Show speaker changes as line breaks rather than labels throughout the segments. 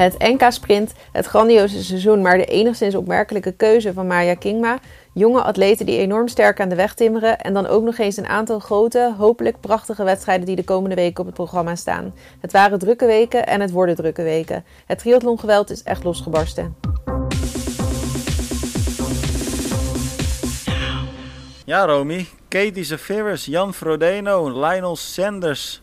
Het NK Sprint, het grandioze seizoen, maar de enigszins opmerkelijke keuze van Maya Kingma. Jonge atleten die enorm sterk aan de weg timmeren. En dan ook nog eens een aantal grote, hopelijk prachtige wedstrijden die de komende weken op het programma staan. Het waren drukke weken en het worden drukke weken. Het triathlongeweld is echt losgebarsten.
Ja, Romy. Katie Zafiris, Jan Frodeno, Lionel Sanders.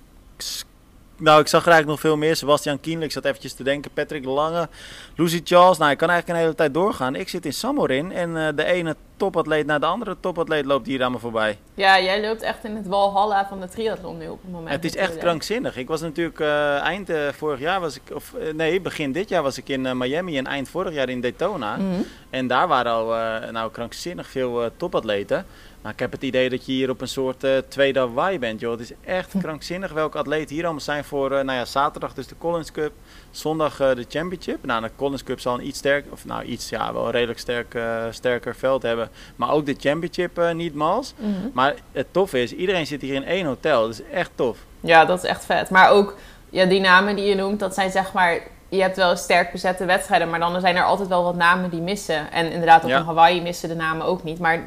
Nou, ik zag er eigenlijk nog veel meer. Sebastian Kienle, ik zat eventjes te denken. Patrick Lange, Lucy Charles. Nou, ik kan eigenlijk een hele tijd doorgaan. Ik zit in Samorin en uh, de ene topatleet naar de andere topatleet loopt hier aan me voorbij.
Ja, jij loopt echt in het walhalla van de triathlon nu op het moment.
Het is echt krankzinnig. Ik was natuurlijk uh, eind uh, vorig jaar, was ik, of nee, begin dit jaar was ik in Miami en eind vorig jaar in Daytona. Mm -hmm. En daar waren al nou, krankzinnig veel topatleten. Maar ik heb het idee dat je hier op een soort uh, tweede Hawaii bent, joh. Het is echt hm. krankzinnig welke atleten hier allemaal zijn voor, uh, nou ja, zaterdag dus de Collins Cup, zondag uh, de Championship. Nou, de Collins Cup zal een iets sterker, of nou iets, ja, wel een redelijk sterk, sterker veld hebben. Maar ook de Championship niet mals. Mm -hmm. Maar het toffe is, iedereen zit hier in één hotel. Dat is echt tof.
Ja, dat is echt vet. Maar ook, ja, die namen die je noemt, dat zijn zeg maar je hebt wel sterk bezette wedstrijden, maar dan zijn er altijd wel wat namen die missen. En inderdaad, op ja. Hawaii missen de namen ook niet. Maar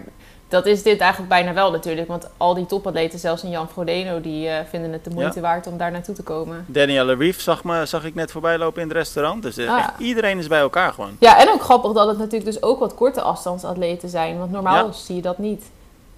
dat is dit eigenlijk bijna wel natuurlijk. Want al die topatleten, zelfs een Jan Frodeno, die uh, vinden het de moeite ja. waard om daar naartoe te komen.
Danielle Reef zag, me, zag ik net voorbij lopen in het restaurant. Dus uh, ah. iedereen is bij elkaar gewoon.
Ja, en ook grappig dat het natuurlijk dus ook wat korte afstandsatleten zijn. Want normaal ja. zie je dat niet.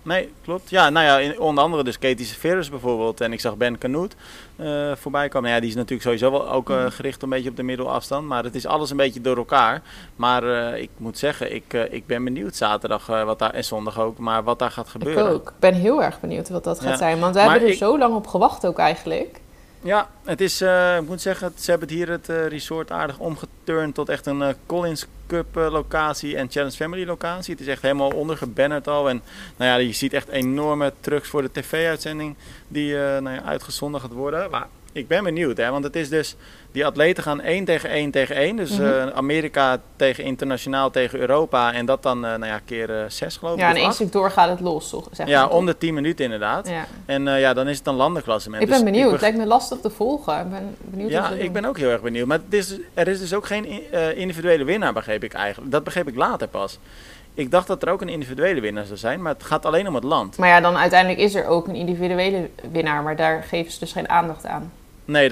Nee, klopt. Ja, nou ja, in, onder andere dus Katie Severus bijvoorbeeld. En ik zag Ben Canoet uh, voorbij komen. Ja, die is natuurlijk sowieso wel ook uh, gericht een beetje op de middelafstand. Maar het is alles een beetje door elkaar. Maar uh, ik moet zeggen, ik, ik ben benieuwd zaterdag wat daar, en zondag ook. Maar wat daar gaat gebeuren.
Ik ook. Ik ben heel erg benieuwd wat dat gaat ja. zijn. Want we hebben er ik, zo lang op gewacht ook eigenlijk.
Ja, het is, uh, ik moet zeggen, ze hebben het hier het uh, resort aardig omgeturnd tot echt een uh, Collins Cup locatie en Challenge Family locatie. Het is echt helemaal ondergebannerd al. En nou ja, je ziet echt enorme trucks voor de tv-uitzending die nou ja, uitgezonden gaat worden. Maar ik ben benieuwd, hè, want het is dus, die atleten gaan één tegen één tegen één. Dus mm -hmm. uh, Amerika tegen internationaal tegen Europa. En dat dan, uh, nou ja, keer uh, zes geloof ik.
Ja, en één door gaat het los, toch?
Zeg ja, om de tien minuten inderdaad. Ja. En ja, dan is het een landenklassement.
Ik ben dus benieuwd, het lijkt me lastig te volgen. Ik ben benieuwd
ja, ik ben ook heel erg benieuwd. Maar het is, er is dus ook geen individuele winnaar, begreep ik eigenlijk. Dat begreep ik later pas. Ik dacht dat er ook een individuele winnaar zou zijn, maar het gaat alleen om het land.
Maar ja, dan uiteindelijk is er ook een individuele winnaar, maar daar geven ze dus geen aandacht aan.
Nee,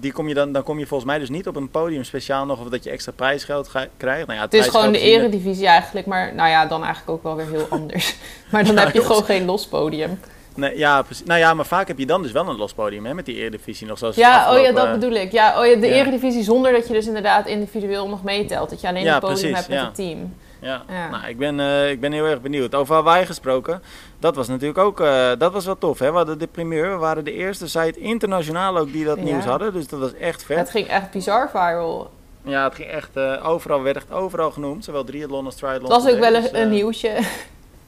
die kom je dan, dan kom je volgens mij dus niet op een podium speciaal nog of dat je extra prijsgeld krijgt. Nou ja,
het, het is gewoon de eredivisie eigenlijk, maar nou ja, dan eigenlijk ook wel weer heel anders. maar dan ja, heb je gewoon geen los podium.
Nee, ja, precies. Nou ja, maar vaak heb je dan dus wel een los podium hè, met die eredivisie nog zoals
Ja, oh ja, dat bedoel ik. Ja, oh ja, de eredivisie zonder dat je dus inderdaad individueel nog meetelt. Dat je alleen het podium precies, hebt met het team.
Ja, ja. Nou, ik, ben, uh, ik ben heel erg benieuwd. Over Hawaii gesproken, dat was natuurlijk ook uh, dat was wel tof. Hè? We hadden de primeur, we waren de eerste site internationaal ook die dat ja. nieuws hadden. Dus dat was echt vet.
Het ging echt bizar viral.
Ja, het ging echt, uh, overal werd echt overal genoemd. Zowel triathlon als triathlon.
Dat was ook wel een, dus, een nieuwtje.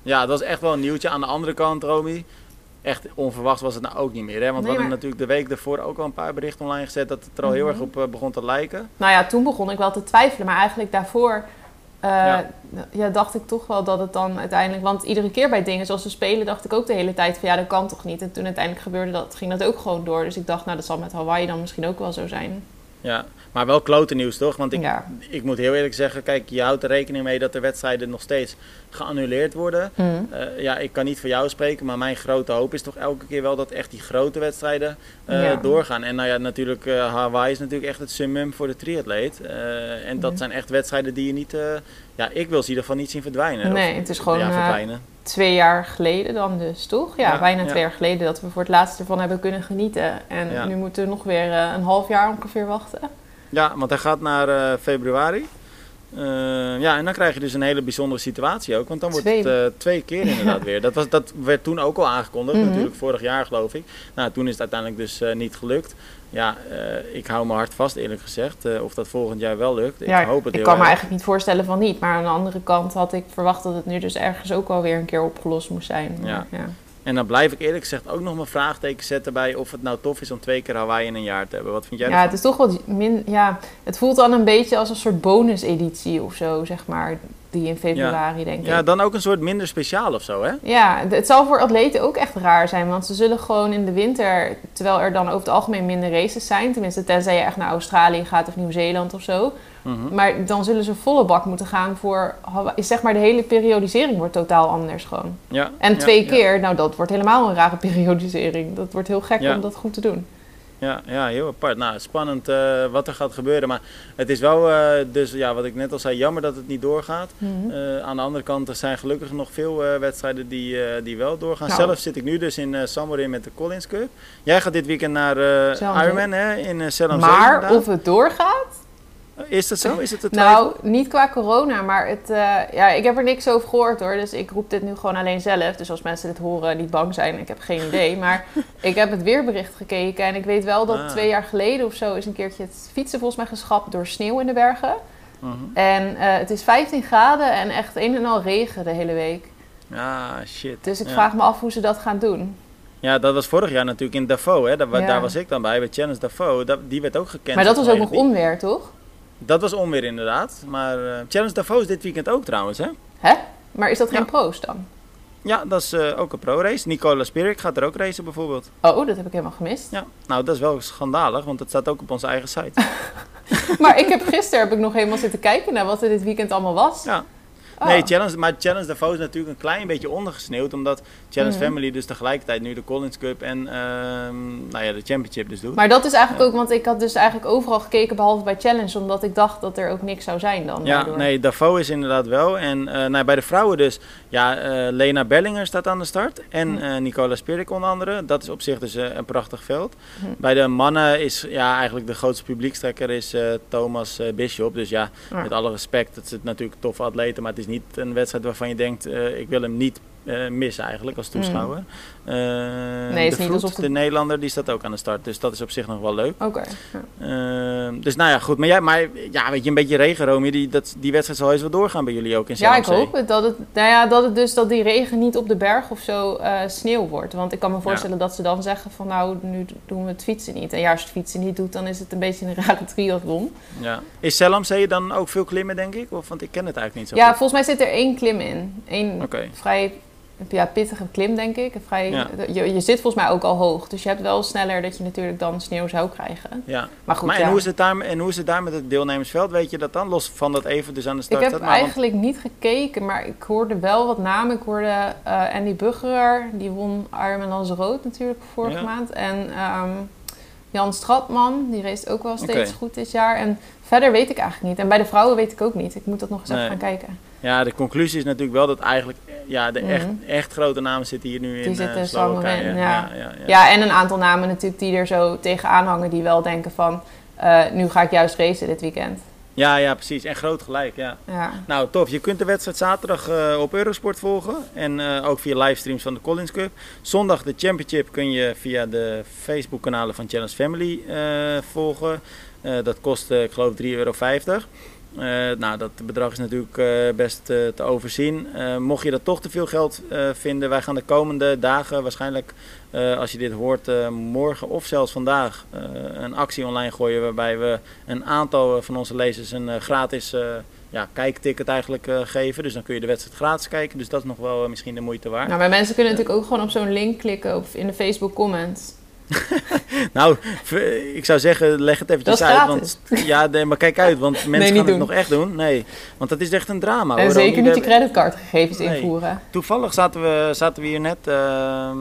Ja, dat was echt wel een nieuwtje. Aan de andere kant, Romy, echt onverwacht was het nou ook niet meer. Hè? Want nee, we hadden maar... natuurlijk de week daarvoor ook al een paar berichten online gezet dat het er al mm -hmm. heel erg op begon te lijken.
Nou ja, toen begon ik wel te twijfelen. Maar eigenlijk daarvoor uh, ja. ja. dacht ik toch wel dat het dan uiteindelijk... Want iedere keer bij dingen zoals we spelen dacht ik ook de hele tijd van... Ja, dat kan toch niet? En toen uiteindelijk gebeurde dat, ging dat ook gewoon door. Dus ik dacht, nou dat zal met Hawaii dan misschien ook wel zo zijn.
Ja, maar wel klote nieuws toch? Want ik, ja. ik moet heel eerlijk zeggen, kijk, je houdt er rekening mee dat de wedstrijden nog steeds geannuleerd worden. Mm. Uh, ja, ik kan niet voor jou spreken, maar mijn grote hoop is toch elke keer wel dat echt die grote wedstrijden uh, ja. doorgaan. En nou ja, natuurlijk, uh, Hawaii is natuurlijk echt het summum voor de triatleet. en dat mm. zijn echt wedstrijden die je niet, ja, ik wil ze in ieder geval niet zien verdwijnen.
Nee,
of,
het is gewoon ja, twee jaar geleden dan dus, toch? Ja, bijna twee jaar geleden dat we voor het laatst ervan hebben kunnen genieten. En nu moeten we nog weer een half jaar ongeveer wachten.
Ja, want hij gaat naar uh, februari. Uh, ja, en dan krijg je dus een hele bijzondere situatie ook. Want dan wordt twee. het uh, twee keer inderdaad weer. Dat, was, dat werd toen ook al aangekondigd, mm -hmm. natuurlijk vorig jaar geloof ik. Nou, toen is het uiteindelijk dus uh, niet gelukt. Ja, ik hou me hard vast eerlijk gezegd. of dat volgend jaar wel lukt.
Ja,
ik hoop het
ik kan
erg.
me eigenlijk niet voorstellen van niet. Maar aan de andere kant had ik verwacht dat het nu dus ergens ook alweer een keer opgelost moest zijn.
Ja.
ja.
En dan blijf ik eerlijk gezegd ook nog mijn vraagteken zetten bij of het nou tof is om twee keer Hawaii in een jaar te hebben. Wat vind jij
Ja,
ervan?
het is toch wat min. Ja, het voelt dan een beetje als een soort bonus-editie of zo, zeg maar. Die in februari, denk ik.
Ja, dan ook een soort minder speciaal of zo, hè?
Ja, het zal voor atleten ook echt raar zijn. Want ze zullen gewoon in de winter, terwijl er dan over het algemeen minder races zijn, tenminste tenzij je echt naar Australië gaat of Nieuw-Zeeland of zo.
Mhm.
Maar dan zullen ze volle bak moeten gaan voor, zeg maar, de hele periodisering wordt totaal anders gewoon.
Ja.
En
ja,
twee
ja.
keer, nou dat wordt helemaal een rare periodisering. Dat wordt heel gek
Ja.
om dat goed te doen.
Ja, ja, heel apart. Nou, spannend eh, wat er gaat gebeuren. Maar het is wel, eh, dus ja, wat ik net al zei, jammer dat het niet doorgaat.
Mhm.
Eh, aan de andere kant, er zijn gelukkig nog veel wedstrijden die, die wel doorgaan.
Nou.
Zelf zit ik nu dus in Samorin met de Collins Cup. Jij gaat dit weekend naar. Ironman hè, in uh,
maar of het doorgaat?
Is dat zo? Is het het
Nou, niet qua corona, maar het, eh, ja, ik heb er niks over gehoord hoor. Dus ik roep dit nu gewoon alleen zelf. Dus als mensen dit horen, niet bang zijn. Ik heb geen idee. Maar ik heb het weerbericht gekeken. En ik weet wel dat
Ah.
twee jaar geleden of zo is een keertje het fietsen volgens mij geschrapt door sneeuw in de bergen.
Mhm.
En eh, het is 15 graden en echt een en al regen de hele week.
Ah, shit.
Dus ik
Ja.
vraag me af hoe ze dat gaan doen.
Ja, dat was vorig jaar natuurlijk in Davos. Hè. Daar,
Ja.
daar was ik dan bij, bij Challenge Davos. Dat, die werd ook gekend.
Maar dat was ook nog onweer, toch?
Dat was onweer inderdaad. Maar eh, Challenge Davos dit weekend ook trouwens, hè?
Hè? Maar is dat geen
Ja.
proost dan?
Ja, dat is eh, ook een pro-race. Nicola Spirik gaat er ook racen bijvoorbeeld.
Oh, dat heb ik helemaal gemist.
Ja, nou dat is wel schandalig, want het staat ook op onze eigen site.
Maar ik heb gisteren heb ik nog helemaal zitten kijken naar wat er dit weekend allemaal was.
Ja.
Oh.
Nee, Challenge, maar Challenge Davos is natuurlijk een klein beetje ondergesneeuwd, omdat Challenge
Mhm.
Family dus tegelijkertijd nu de Collins Cup en ehm, nou ja, de Championship dus doet.
Maar dat is eigenlijk
Ja.
ook, want ik had dus eigenlijk overal gekeken behalve bij Challenge, omdat ik dacht dat er ook niks zou zijn dan.
Ja,
daardoor.
nee, Davos is inderdaad wel. En eh, nou, bij de vrouwen dus, ja, eh, Lena Bellinger staat aan de start. En
Hm.
eh, Nicola Spirik onder andere. Dat is op zich dus eh, een prachtig veld.
Hm.
Bij de mannen is ja, eigenlijk de grootste publiekstrekker is Thomas Bishop. Dus ja,
Ja.
met alle respect, het is natuurlijk toffe atleten. Maar het is niet een wedstrijd waarvan je denkt, ik wil hem niet missen eigenlijk als toeschouwer. Eh,
het is
de
het-
de Nederlander, die staat ook aan de start. Dus dat is op zich nog wel leuk.
Oké. ja.
Ehm, dus nou ja, goed. Maar, jij, maar ja, weet je, een beetje regen, Romy. Die, dat, die wedstrijd zal eens wel doorgaan bij jullie ook in
Ja, ik hoop het dat het, nou ja, dat het dus dat die regen niet op de berg of zo eh, sneeuw wordt. Want ik kan me voorstellen dat ze dan zeggen van nou, nu doen we het fietsen niet. En ja, als je het fietsen niet doet, dan is het een beetje een rare triathlon.
Ja. Is Zelmzee dan ook veel klimmen, denk ik? Of, want ik ken het eigenlijk niet zo
Ja,
goed.
volgens mij zit er één klim in. Eén vrij ja, pittige klim, denk ik. Vrij,
Ja.
je, je zit volgens mij ook al hoog. Dus je hebt wel sneller dat je natuurlijk dan sneeuw zou krijgen.
Ja.
Maar goed,
maar
ja.
en, hoe is het daar, en hoe is het daar met het deelnemersveld? Weet je dat dan? Los van dat even dus aan de
Ik
start
heb.
Maar, want-
eigenlijk niet gekeken, maar ik hoorde wel wat namen. Ik hoorde eh, Andy Buggerer, die won Ironman Lanzarote natuurlijk vorige
Ja.
maand. En ehm, Jan Stratman, die race ook wel steeds goed dit jaar. En verder weet ik eigenlijk niet. En bij de vrouwen weet ik ook niet. Ik moet dat nog eens even gaan kijken.
Ja, de conclusie is natuurlijk wel dat eigenlijk ja, de echt,
Mhm.
echt grote namen zitten hier nu
Die
in
zitten
eh,
in
Slowakije.
Samorin,
ja.
ja.
Ja, ja,
en een aantal namen natuurlijk die er zo tegenaan hangen. Die wel denken van, eh, nu ga ik juist racen dit weekend.
ja, ja, precies. En groot gelijk, ja.
Ja.
Nou, tof. Je kunt de wedstrijd zaterdag eh, op Eurosport volgen. En ook via livestreams van de Collins Cup. Zondag de Championship kun je via de Facebook-kanalen van Challenge Family volgen. Dat kost, ik geloof, 3,50 euro. Eh, nou, dat bedrag is natuurlijk eh, best eh, te overzien. Mocht je dat toch te veel geld vinden, wij gaan de komende dagen, waarschijnlijk als je dit hoort, morgen of zelfs vandaag, een actie online gooien. Waarbij we een aantal van onze lezers een gratis ja, kijkticket eigenlijk geven. Dus dan kun je de wedstrijd gratis kijken. Dus dat is nog wel misschien de moeite waard.
Nou, maar mensen kunnen natuurlijk ook gewoon op zo'n link klikken of in de Facebook comments.
Nou, ik zou zeggen, leg het eventjes uit. Want, ja, nee, maar kijk uit, want mensen
niet
gaan het nog echt doen. Nee, want dat is echt een drama.
en
hoor.
zeker niet je creditcardgegevens
Nee.
invoeren.
Toevallig zaten we, zaten we hier net ehm,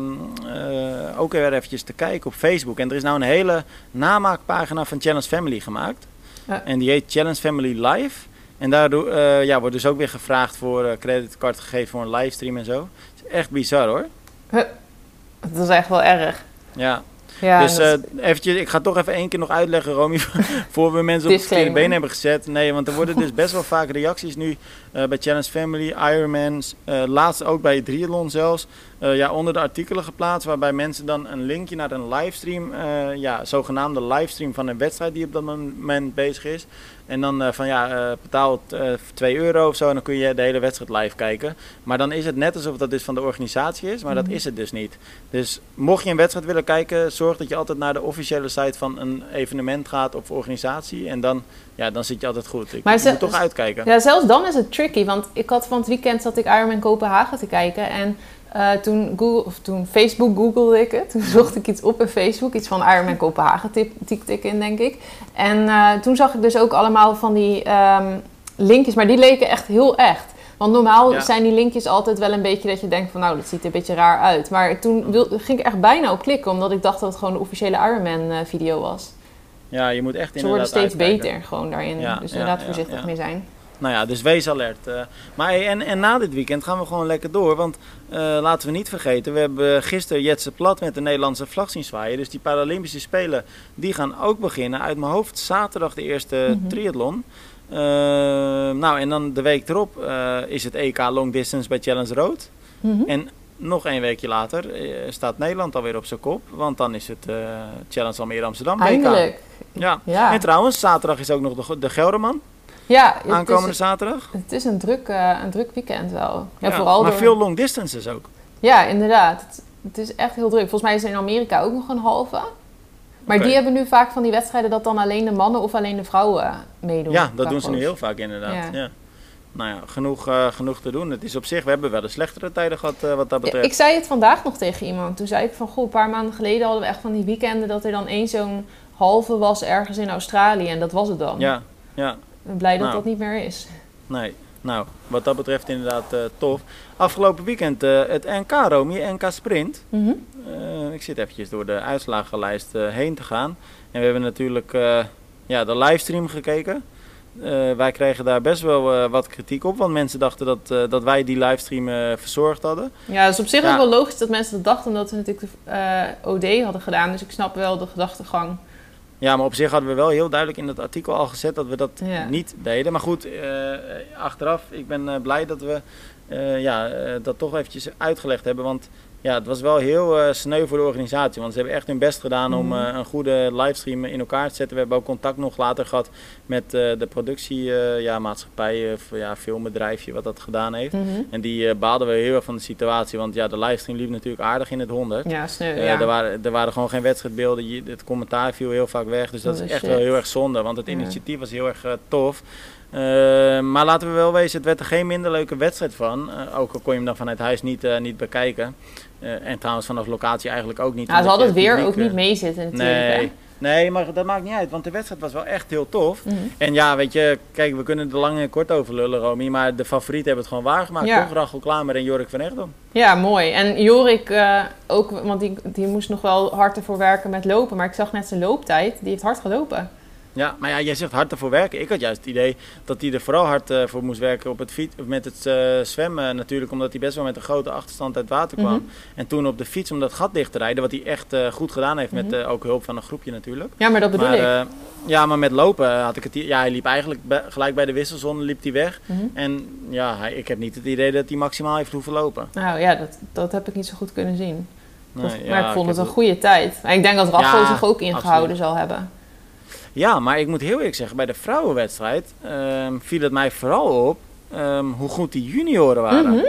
eh, ook weer eventjes te kijken op Facebook. En er is nou een hele namaakpagina van Challenge Family gemaakt.
Ja.
En die heet Challenge Family Live. En daardoor eh, ja, wordt dus ook weer gevraagd voor eh creditcard gegeven voor een livestream en zo. Het is echt bizar hoor.
Dat is echt wel erg.
Ja,
Ja,
dus eh, eventjes, ik ga toch even één keer nog uitleggen, Romy, voor we mensen op het verkeerde been hebben gezet. Nee, want er worden dus best wel vaak reacties nu eh, bij Challenge Family, Ironmans, eh laatst ook bij Triathlon zelfs, ja, onder de artikelen geplaatst, waarbij mensen dan een linkje naar een livestream, ja, zogenaamde livestream van een wedstrijd die op dat moment bezig is. En dan van ja, betaal 2 euro of zo en dan kun je de hele wedstrijd live kijken. Maar dan is het net alsof dat dus van de organisatie is, maar dat mhm. is het dus niet. Dus mocht je een wedstrijd willen kijken, zorg dat je altijd naar de officiële site van een evenement gaat of organisatie. En dan, ja, dan zit je altijd goed. Ik maar moet toch uitkijken.
Ja, zelfs dan is het tricky. Want ik had van het weekend zat ik Ironman Kopenhagen te kijken. En uh, toen, Google, of toen Facebook googelde ik het. Toen zocht ik iets op in Facebook. Iets van Ironman Kopenhagen tikte ik in, denk ik. En uh, toen zag ik dus ook allemaal van die um, linkjes. Maar die leken echt heel echt. Want normaal zijn die linkjes altijd wel een beetje dat je denkt van nou, dat ziet er een beetje raar uit. Maar toen wil, ging ik echt bijna op klikken, omdat ik dacht dat het gewoon de officiële Ironman uh, video was.
Ja, je moet echt
inderdaad Ze worden steeds beter gewoon daarin. Ja, dus inderdaad voorzichtig mee zijn.
Nou ja, dus wees alert. Uh, maar en, en na dit weekend gaan we gewoon lekker door. Want uh, laten we niet vergeten, we hebben gisteren Jetse Plat met de Nederlandse vlag zien zwaaien. Dus die Paralympische Spelen, die gaan ook beginnen. Uit mijn hoofd zaterdag de eerste mm -hmm. triathlon. Uh, nou, en dan de week erop is het EK Long Distance bij Challenge Road. Mm -hmm. En nog een weekje later staat Nederland alweer op zijn kop. Want dan is het Challenge Almere Amsterdam.
Eindelijk.
Ja. ja. En trouwens, zaterdag is ook nog de, de Gelderman.
Ja,
aankomende zaterdag.
Het is een druk, uh, een druk weekend wel.
Ja, vooral maar veel long distances ook.
Ja, inderdaad. Het, het, is echt heel druk. Volgens mij is er in Amerika ook nog een halve. Maar die hebben nu vaak van die wedstrijden dat dan alleen de mannen of alleen de vrouwen meedoen.
Ja, dat doen ze nu heel vaak inderdaad. Ja. Nou ja, genoeg, uh, genoeg te doen. Het is op zich, we hebben wel de slechtere tijden gehad uh, wat dat betreft.
ik zei het vandaag nog tegen iemand. Toen zei ik van, goh, een paar maanden geleden hadden we echt van die weekenden dat er dan één zo'n halve was ergens in Australië. En dat was het dan.
Ja, ja
ben blij dat nou. dat niet meer is.
Nee, nou, wat dat betreft inderdaad uh, tof. Afgelopen weekend uh, het NK Romy, NK Sprint. Mm -hmm. uh, ik zit eventjes door de uitslagenlijst heen te gaan. En we hebben natuurlijk ja, de livestream gekeken. wij kregen daar best wel wat kritiek op, want mensen dachten dat, dat wij die livestream verzorgd hadden.
Ja, dus op zich ja. ook wel logisch dat mensen dat dachten, omdat we natuurlijk de OD hadden gedaan. Dus ik snap wel de gedachtegang.
Ja, maar op zich hadden we wel heel duidelijk in het artikel al gezet dat we dat niet deden. Maar goed, uh, achteraf, ik ben uh, blij dat we uh, ja, dat toch eventjes uitgelegd hebben. Want ja, het was wel heel uh, sneu voor de organisatie. Want ze hebben echt hun best gedaan om uh, een goede livestream in elkaar te zetten. We hebben ook contact nog later gehad met uh, de productiemaatschappij, ja, of ja, filmbedrijfje wat dat gedaan heeft. Mm -hmm. En die baalden we heel erg van de situatie. Want ja, de livestream liep natuurlijk aardig in het 100.
Ja, sneu, ja.
Er, waren, er waren gewoon geen wedstrijdbeelden. Het commentaar viel heel vaak weg. Dus dat oh, is echt shit. wel heel erg zonde. Want het initiatief was heel erg tof. Uh, maar laten we wel wezen, het werd er geen minder leuke wedstrijd van. Uh, ook al kon je hem dan vanuit huis niet, uh, niet bekijken. en trouwens vanaf locatie eigenlijk ook niet.
Ja, ze hadden het weer ook niet meezitten natuurlijk.
Nee. Nee, maar dat maakt niet uit, want de wedstrijd was wel echt heel tof. Mm -hmm. En ja, weet je, kijk, we kunnen er lang en kort over lullen, Romy. Maar de favorieten hebben het gewoon waargemaakt. Ja. Toch Rachel Klamer en Jorik van Echtdom.
Ja, mooi. En Jorik ook, want die, die moest nog wel hard ervoor werken met lopen. Maar ik zag net zijn looptijd, die heeft hard gelopen.
Ja, maar ja, jij zegt hard ervoor werken. Ik had juist het idee dat hij er vooral hard uh, voor moest werken op het fiets, met het uh, zwemmen natuurlijk, omdat hij best wel met een grote achterstand uit het water kwam. Mm -hmm. En toen op de fiets om dat gat dicht te rijden, wat hij echt uh, goed gedaan heeft, mm -hmm. met ook hulp van een groepje natuurlijk.
Ja, maar dat bedoel maar, ik.
ja, maar met lopen had ik het, ja, hij liep eigenlijk gelijk bij de wisselzone liep hij weg. Mm -hmm. En ja, hij, ik heb niet het idee dat hij maximaal heeft hoeven lopen.
Nou ja, dat, dat heb ik niet zo goed kunnen zien. Nee, maar ja, ik vond ik het een goede tijd. En ik denk dat Rachel ja, zich ook ingehouden absoluut. zal hebben.
Ja, maar ik moet heel eerlijk zeggen, bij de vrouwenwedstrijd um, viel het mij vooral op um, hoe goed die junioren waren. Mm -hmm.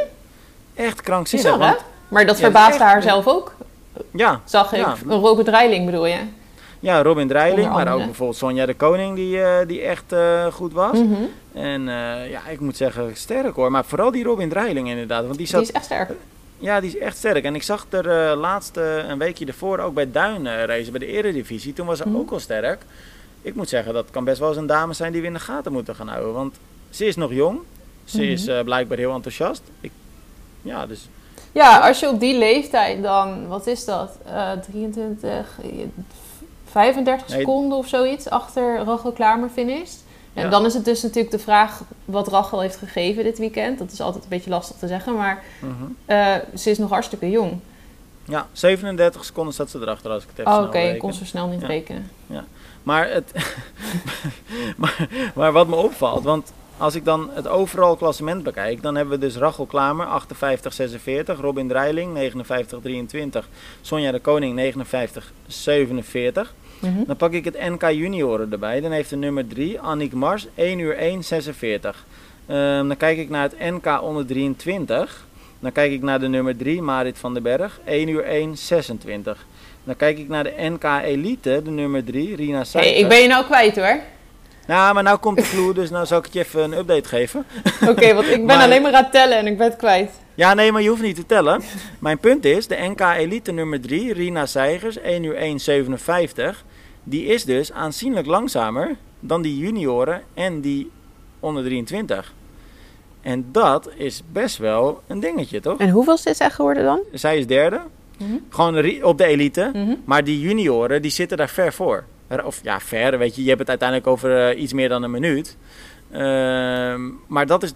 Echt krankzinnig.
Bizar, want, maar dat verbaasde haar zelf ook.
Ja.
Zag ik. Ja. Robert Dreiling bedoel je?
Ja, Robin Dreiling, maar ook bijvoorbeeld Sonja de Koning die, uh, die echt uh, goed was. Mm -hmm. En uh, ja, ik moet zeggen sterk hoor. Maar vooral die Robin Dreiling inderdaad. Want die, zat,
die is echt sterk.
Ja, die is echt sterk. En ik zag er laatste een weekje ervoor ook bij Duin racen, bij de Eredivisie. Toen was ze mm -hmm. ook al sterk ik moet zeggen, dat kan best wel eens een dame zijn die we in de gaten moeten gaan houden. Want ze is nog jong. Ze mm -hmm. is uh, blijkbaar heel enthousiast. Ik, ja, dus...
Ja, als je op die leeftijd dan, wat is dat? Uh, 23, 35 nee. seconden of zoiets achter Rachel Klamer finisht. En ja. dan is het dus natuurlijk de vraag wat Rachel heeft gegeven dit weekend. Dat is altijd een beetje lastig te zeggen, maar mm -hmm. uh, ze is nog hartstikke jong.
Ja, 37 seconden staat ze erachter als ik het even
oh, Oké, ik kon zo snel niet
ja.
rekenen.
Ja. Maar, het maar, maar, wat me opvalt, want als ik dan het overal klassement bekijk, dan hebben we dus Rachel Klamer 58-46, Robin Dreiling 59-23, Sonja de Koning 59-47.
Mhm.
Dan pak ik het NK Junioren erbij. Dan heeft de nummer 3, Annick Mars, 1 uur 1, 46. Ehm, dan kijk ik naar het NK onder 23. Dan kijk ik naar de nummer 3, Marit van den Berg, 1 uur 1, 26. Dan kijk ik naar de NK Elite, de nummer 3, Rina
Hey,
Seijker.
ik ben je nou kwijt hoor.
Nou, maar nou komt de clue, dus nou zal ik het je even een update geven.
Oké, want ik ben
Maar-
alleen maar aan het tellen en ik ben het kwijt.
Ja, nee, maar je hoeft niet te tellen. Mijn punt is, de NK Elite nummer 3, Rina Seigers, 1 uur 1, 57. Die is dus aanzienlijk langzamer dan die junioren en die onder 23. En dat is best wel een dingetje, toch?
En hoeveel is dit echt geworden dan?
Zij is derde,
Mhm.
gewoon op de elite.
Mhm.
Maar die junioren, die zitten daar ver voor. Of ja, ver, weet je. Je hebt het uiteindelijk over eh, iets meer dan een minuut. Ehm, maar dat is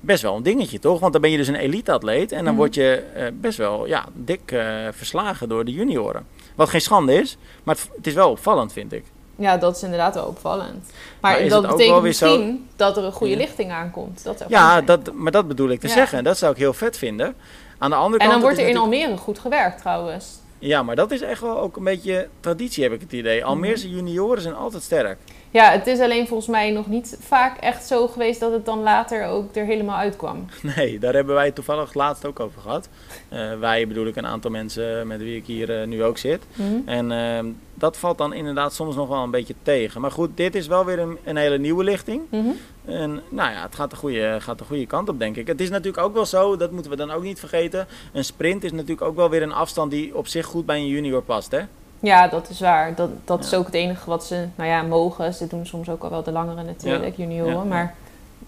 best wel een dingetje, toch? Want dan ben je dus een elite-atleet. En dan
Mhm.
word je eh, best wel ja, dik eh, verslagen door de junioren. Wat geen schande is, maar het, het is wel opvallend, vind ik.
Ja, dat is inderdaad wel opvallend. Maar, dat betekent
weer zo-
misschien dat er een goede lichting aankomt. Dat zou
Ja, dat, maar dat bedoel ik te
Ja.
zeggen. Dat zou ik heel vet vinden. Aan de andere
En
kant...
dan wordt er in
natuurlijk-
Almere goed gewerkt trouwens.
Ja, maar dat is echt wel ook een beetje traditie, heb ik het idee. Almeerse junioren zijn altijd sterk.
Ja, het is alleen volgens mij nog niet vaak echt zo geweest dat het dan later ook er helemaal uitkwam.
Nee, daar hebben wij toevallig laatst ook over gehad. Eh, wij bedoel ik een aantal mensen met wie ik hier eh, nu ook zit. En ehm, dat valt dan inderdaad soms nog wel een beetje tegen. Maar goed, dit is wel weer een, een hele nieuwe lichting.
Mhm.
En nou ja, het gaat de, goede, gaat de goede kant op, denk ik. Het is natuurlijk ook wel zo, dat moeten we dan ook niet vergeten. Een sprint is natuurlijk ook wel weer een afstand die op zich goed bij een junior past, hè?
Ja, dat is waar. Dat, dat is ook het enige wat ze, nou ja, mogen. Ze doen soms ook al wel de langere natuurlijk, junioren.
Ja.
Maar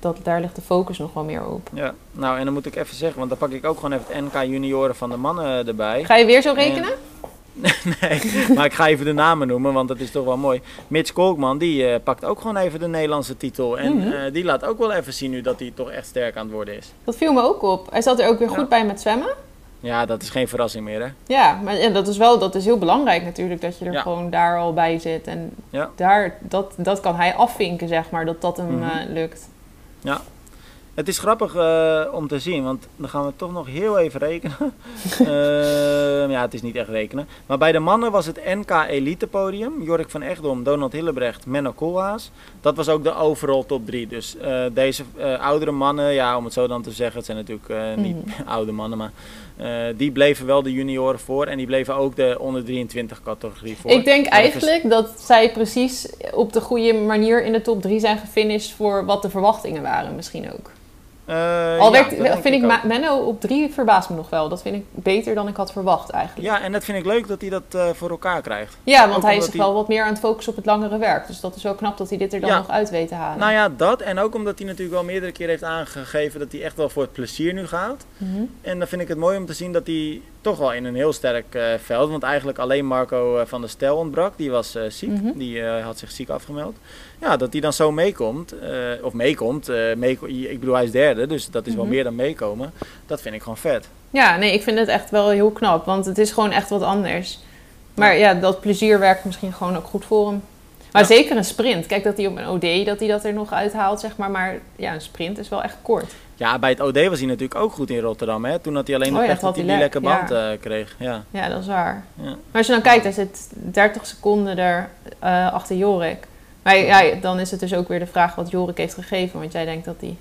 dat, daar ligt de focus nog wel meer op.
Ja. Nou, en dan moet ik even zeggen, want dan pak ik ook gewoon even het NK junioren van de mannen erbij.
Ga je weer zo rekenen?
nee, maar ik ga even de namen noemen, want dat is toch wel mooi. Mitch Kolkman, die eh, pakt ook gewoon even de Nederlandse titel. En
Mhm.
eh, die laat ook wel even zien nu dat hij toch echt sterk aan het worden is.
Dat viel me ook op. Hij zat er ook weer goed bij met zwemmen.
Ja, dat is geen verrassing meer, hè?
Ja, maar en dat is wel dat is heel belangrijk natuurlijk, dat je er
Ja.
gewoon daar al bij zit. En
Ja.
daar, dat, dat kan hij afvinken, zeg maar, dat dat hem
Mhm.
eh, lukt.
Het is grappig eh, om te zien, want dan gaan we toch nog heel even rekenen. Ehm, ja, het is niet echt rekenen. Maar bij de mannen was het NK Elite podium. Jorik van Echtdom, Donald Hillebrecht, Menno Koolhaas. Dat was ook de overall top 3. Dus eh, deze oudere mannen, ja, om het zo dan te zeggen, het zijn natuurlijk niet oude mannen, maar eh, die bleven wel de junioren voor. En die bleven ook de onder 23 categorie voor.
Ik denk eigenlijk dat zij precies op de goede manier in de top 3 zijn gefinished voor wat de verwachtingen waren misschien ook.
Eh,
Al
ja,
vind ik. Ma- Menno op 3 verbaast me nog wel. Dat vind ik beter dan ik had verwacht eigenlijk.
Ja, en dat vind ik leuk dat hij dat eh, voor elkaar krijgt.
Ja, want
Ook
hij is zich
hij-
wel wat meer aan het focussen op het langere werk. Dus dat is wel knap dat hij dit er dan
Ja.
nog uit weet te halen.
Nou ja, dat. En ook omdat hij natuurlijk wel meerdere keren heeft aangegeven dat hij echt wel voor het plezier nu gaat.
Mhm.
En dan vind ik het mooi om te zien dat hij toch wel in een heel sterk eh, veld. Want eigenlijk alleen Marco eh, van der Stel ontbrak. Die was eh, ziek.
Mhm.
Die had zich ziek afgemeld. Ja, dat hij dan zo meekomt. of meekomt. meeko- ik bedoel, hij is derde. Dus dat is wel
Mhm.
meer dan meekomen. Dat vind ik gewoon vet.
Ja, nee, ik vind het echt wel heel knap. Want het is gewoon echt wat anders. Maar ja, dat plezier werkt misschien gewoon ook goed voor hem. Maar
Ja.
zeker een sprint. Kijk dat hij op een OD dat hij dat er nog uithaalt, zeg maar. Maar ja, een sprint is wel echt kort.
Ja, bij het OD was hij natuurlijk ook goed in Rotterdam. Hè? Toen had hij alleen
Oh
nog
ja, dat had
die
hij
lekke
lek,
band
ja.
eh, kreeg. Ja.
Ja, dat is waar.
Ja.
Maar als je dan kijkt, hij zit 30 seconden er eh, achter Jorik. Maar ja, dan is het dus ook weer de vraag wat Jorik heeft gegeven. Want jij denkt dat hij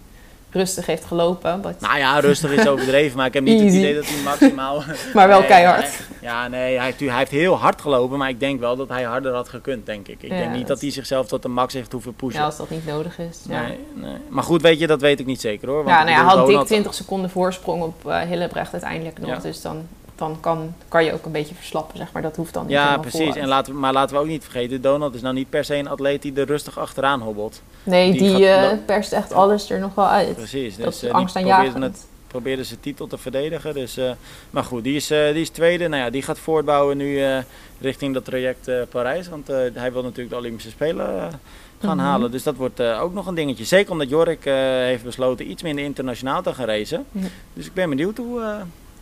rustig heeft gelopen.
Nou ja, rustig is overdreven, maar ik heb niet het idee dat hij maximaal...
maar wel
Nee,
keihard.
hij- ja, nee, hij heeft, hij heeft heel hard gelopen, maar ik denk wel dat hij harder had gekund, denk ik. Ik
Ja,
denk niet
dat-
dat hij zichzelf tot de max heeft hoeven pushen.
Ja, als dat niet nodig is. Ja,
nee, nee. Maar goed, weet je, dat weet ik niet zeker hoor. Want
ja nou ja, had dik
Donald-
20 seconden voorsprong op eh Hillebrecht uiteindelijk nog. Dus dan, dan kan, kan je ook een beetje verslappen, zeg maar. Dat hoeft dan niet
Ja, precies.
vooruit.
En laten we, maar laten we ook niet vergeten, Donald is nou niet per se een atleet die er rustig achteraan hobbelt.
Nee,
die
die,
gaat-
eh,
dat-
perst echt alles er nog wel uit.
Precies.
dat
Dus
is
eh,
angstaanjagend.
probeerde, het, probeerde zijn titel te verdedigen. Dus, eh, maar goed, die is, die is tweede. Nou ja, die gaat voortbouwen nu richting dat traject Parijs. Want hij wil natuurlijk de Olympische Spelen gaan
Mhm.
halen. Dus dat wordt ook nog een dingetje. Zeker omdat Jorik heeft besloten iets minder internationaal te gaan racen. Dus ik ben benieuwd hoe,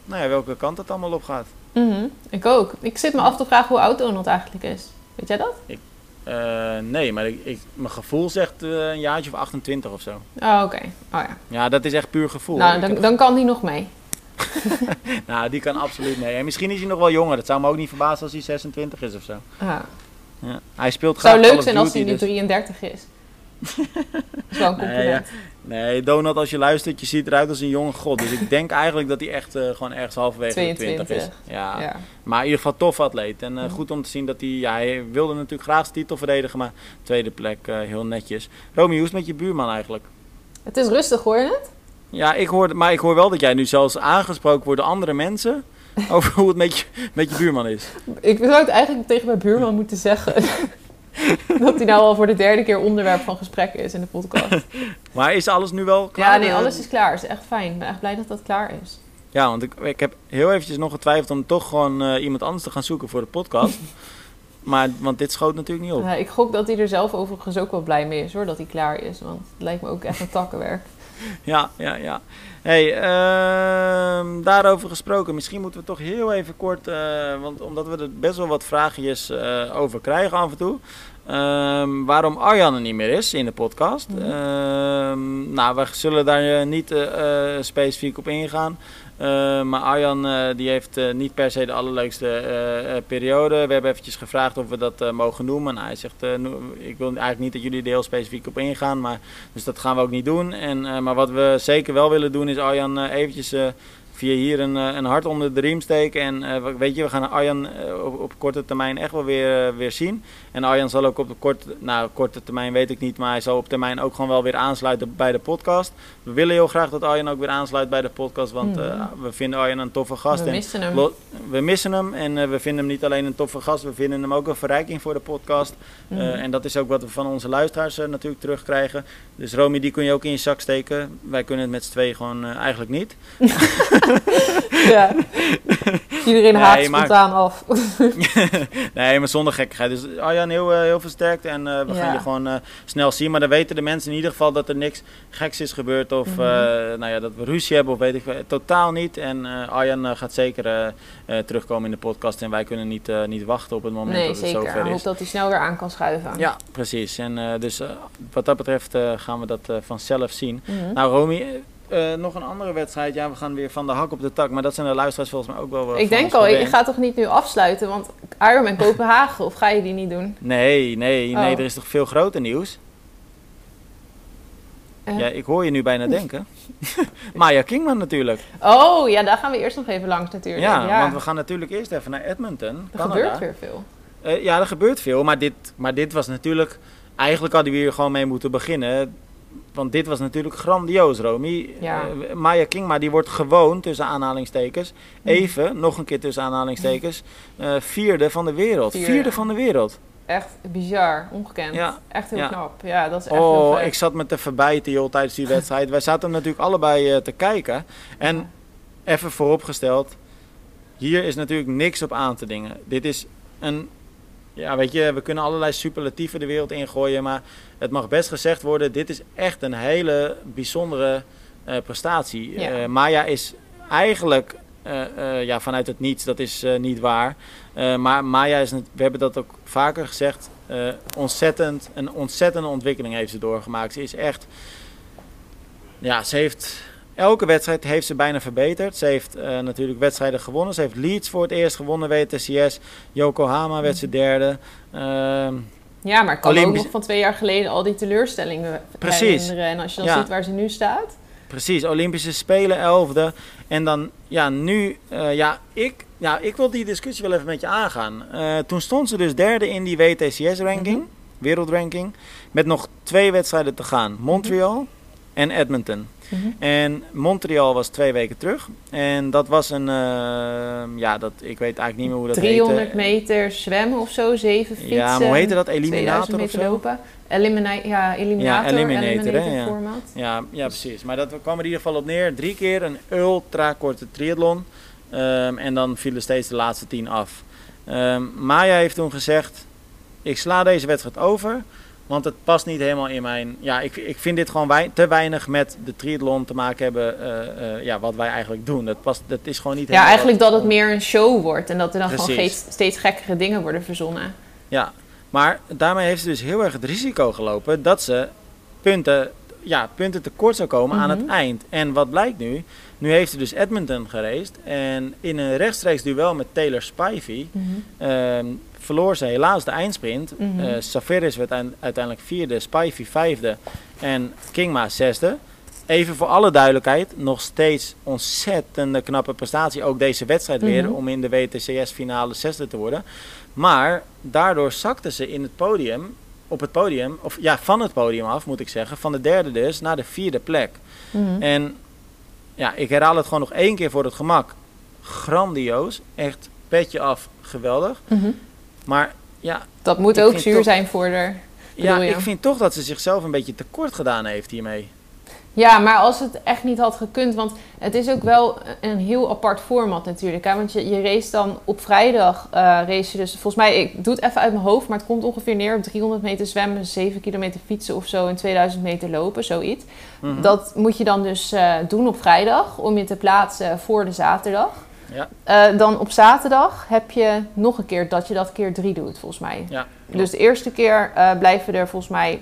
nou ja, welke kant het allemaal op gaat.
Mhm, Ik ook. Ik zit me af te vragen hoe oud Donald eigenlijk is. Weet jij dat?
Eh, nee, maar ik, ik, mijn gevoel zegt eh, een jaartje of 28 of zo.
Oh, oké. Oh ja.
Ja, dat is echt puur gevoel.
Nou,
Ik
dan,
heb-
dan kan die nog mee.
nou, die kan absoluut mee. En misschien is hij nog wel jonger. Dat zou me ook niet verbazen als hij 26 is of zo.
Ah.
Ja. Hij speelt graag
zou leuk zijn als hij nu
dus-
33 is. dat is wel een compliment.
Nee, Donald, als je luistert, je ziet eruit als een jonge god. Dus ik denk eigenlijk dat hij echt eh, gewoon ergens halverwege de 20 is.
22.
Ja.
Ja.
Maar in ieder geval tof atleet. En eh, goed om te zien dat hij... Ja, hij wilde natuurlijk graag zijn titel verdedigen, maar tweede plek eh, heel netjes. Romy, hoe is het met je buurman eigenlijk?
Het is rustig hoor je het?
Ja, ik hoor, maar ik hoor wel dat jij nu zelfs aangesproken wordt door andere mensen... over hoe het met je, met je buurman is.
Ik zou het eigenlijk tegen mijn buurman moeten zeggen. dat hij nou al voor de derde keer onderwerp van gesprek is in de podcast.
Maar is alles nu wel klaar?
Ja, nee,
Eh,
alles is klaar. Het is echt fijn. Ik ben echt blij dat dat klaar is.
Ja, want ik, ik heb heel eventjes nog getwijfeld om toch gewoon eh, iemand anders te gaan zoeken voor de podcast. maar, want dit schoot natuurlijk niet op.
Ja, ik gok dat hij er zelf overigens ook wel blij mee is hoor, dat hij klaar is. Want het lijkt me ook echt een takkenwerk.
Ja, ja, ja. Hey, ehm, daarover gesproken. Misschien moeten we toch heel even kort, eh, want omdat we er best wel wat vraagjes eh, over krijgen af en toe. Ehm, waarom Arjan er niet meer is in de podcast.
Mhm.
Ehm, nou, we zullen daar eh, niet specifiek op ingaan. Eh, maar Arjan eh, die heeft eh, niet per se de allerleukste periode. We hebben eventjes gevraagd of we dat mogen noemen. Nou, hij zegt, eh, no- ik wil eigenlijk niet dat jullie er heel specifiek op ingaan. Maar, dus dat gaan we ook niet doen. En, maar wat we zeker wel willen doen is Arjan eventjes via hier een, een hart onder de riem steken. En we- weet je, we gaan Arjan op, korte termijn echt wel weer, weer zien. En Arjan zal ook op de korte, nou, korte termijn weet ik niet, maar hij zal op termijn ook gewoon wel weer aansluiten bij de podcast. We willen heel graag dat Arjan ook weer aansluit bij de podcast, want eh,
Mhm.
we vinden Arjan een toffe gast.
We
En
missen hem.
we missen hem en eh, we vinden hem niet alleen een toffe gast, we vinden hem ook een verrijking voor de podcast. Eh,
Mhm.
en dat is ook wat we van onze luisteraars eh, natuurlijk terugkrijgen. Dus Romy, die kun je ook in je zak steken. Wij kunnen het met z'n tweeën gewoon eh, eigenlijk niet.
Ja. Iedereen
Nee,
haakt
maar-
spontaan af.
nee, maar zonder gekkigheid. Dus Arjan, heel, eh, heel versterkt en eh, we gaan je gewoon eh, snel zien. Maar dan weten de mensen in ieder geval dat er niks geks is gebeurd. Of
Mhm.
nou ja, dat we ruzie hebben of weet ik. Totaal niet. En Arjan gaat zeker terugkomen in de podcast. En wij kunnen niet, niet wachten op het moment
Nee,
dat het
zeker.
zover
Ik hoop
is.
dat hij snel weer aan kan schuiven.
Ja, precies. En dus wat dat betreft gaan we dat vanzelf zien.
Mhm.
Nou, Romy, eh, nog een andere wedstrijd. Ja, we gaan weer van de hak op de tak. Maar dat zijn de luisteraars volgens mij ook wel.
ik denk al, je gaat toch niet nu afsluiten? Want Ironman Kopenhagen, of ga je die niet doen?
Nee, nee, nee.
Oh.
Er is toch veel groter nieuws?
Eh.
Ja, ik hoor je nu bijna denken. Maya Kingman natuurlijk.
Oh, ja, daar gaan we eerst nog even langs natuurlijk.
Ja, want we gaan natuurlijk eerst even naar Edmonton,
er
Canada.
gebeurt weer veel.
Eh, ja, er gebeurt veel. Maar dit, maar dit was natuurlijk... Eigenlijk hadden we hier gewoon mee moeten beginnen. Want dit was natuurlijk grandioos, Romy.
Ja.
Eh, Maya Kingma, die wordt gewoon, tussen aanhalingstekens...
Hm.
Even, nog een keer tussen aanhalingstekens... eh, vierde van de wereld.
Vierde.
Vierde van de wereld.
Echt bizar, ongekend.
Ja,
Echt heel
ja.
knap. Ja, dat is echt
Oh, ik zat me te verbijten joh, tijdens die wedstrijd. Wij zaten natuurlijk allebei eh, te kijken. En even vooropgesteld, hier is natuurlijk niks op aan te dingen. Dit is een, ja weet je, we kunnen allerlei superlatieven de wereld ingooien. Maar het mag best gezegd worden, dit is echt een hele bijzondere eh, prestatie.
Ja.
Eh, Maya is eigenlijk eh, ja, vanuit het niets, dat is niet waar. Maar Maya is, we hebben dat ook vaker gezegd, ontzettend, een ontzettende ontwikkeling heeft ze doorgemaakt. Ze is echt, ja, ze heeft, elke wedstrijd heeft ze bijna verbeterd. Ze heeft eh, natuurlijk wedstrijden gewonnen. Ze heeft Leeds voor het eerst gewonnen, WTCS. Yokohama werd ze derde. Ehm,
Ja, maar ik kan ook nog van twee jaar geleden al die teleurstellingen
Precies.
En als je dan
Ja.
ziet waar ze nu staat.
Precies, Olympische Spelen, elfde. En dan, ja, nu, eh, ja, ik, ja, ik wil die discussie wel even met je aangaan. Eh, toen stond ze dus derde in die WTCS-ranking,
Mhm.
wereldranking, met nog twee wedstrijden te gaan. Montreal en Edmonton. En Montreal was twee weken terug. En dat was een, eh, ja, dat, ik weet eigenlijk niet meer hoe dat
300
heette.
meter zwemmen of zo, 7 fietsen.
Ja, maar hoe heette dat?
2000
Eliminator of
meter
zo?
lopen. Elimina ja, eliminator.
Ja, eliminator, hè, ja.
format.
Ja, ja, precies. Maar dat kwam er in ieder geval op neer. Drie keer een ultra korte triathlon. Ehm, en dan vielen steeds de laatste tien af. Ehm, Maya heeft toen gezegd: Ik sla deze wedstrijd over. Want het past niet helemaal in mijn. Ja, ik, ik vind dit gewoon te weinig met de triathlon te maken hebben. eh, eh, ja, wat wij eigenlijk doen. Dat, past, dat is gewoon niet
Ja, eigenlijk dat het meer een show wordt. En dat er dan gewoon steeds, steeds gekkere dingen worden verzonnen.
Ja, maar daarmee heeft ze dus heel erg het risico gelopen dat ze punten, ja, punten tekort zou komen aan
Mhm.
het eind. En wat blijkt nu? Nu heeft ze dus Edmonton geraced. En in een rechtstreeks duel met Taylor Spivey ehm, verloor ze helaas de eindsprint.
Mhm.
Eh, Safiris werd uite- uiteindelijk vierde, Spivey vijfde en Kingma zesde. Even voor alle duidelijkheid, nog steeds ontzettende knappe prestatie. Ook deze wedstrijd weer
Mhm.
om in de WTCS-finale zesde te worden. Maar daardoor zakte ze in het podium, op het podium, of ja, van het podium af moet ik zeggen, van de derde dus naar de vierde plek.
Mhm.
En ja, ik herhaal het gewoon nog één keer voor het gemak. Grandioos, echt petje af, geweldig.
Mhm.
Maar ja,
Dat moet ook zuur
toch-
zijn voor haar.
ja,
je?
ik vind toch dat ze zichzelf een beetje tekort gedaan heeft hiermee.
Ja, maar als het echt niet had gekund, want het is ook wel een heel apart format natuurlijk. Hè? Want je, je race dan op vrijdag, eh race je dus, volgens mij, ik doe het even uit mijn hoofd, maar het komt ongeveer neer op 300 meter zwemmen, 7 kilometer fietsen of zo en 2000 meter lopen, zoiets.
Mhm.
Dat moet je dan dus eh, doen op vrijdag om je te plaatsen voor de zaterdag.
Ja.
Eh, dan op zaterdag heb je nog een keer dat je dat keer drie doet, volgens mij.
Ja,
Dus de eerste keer eh, blijven er volgens mij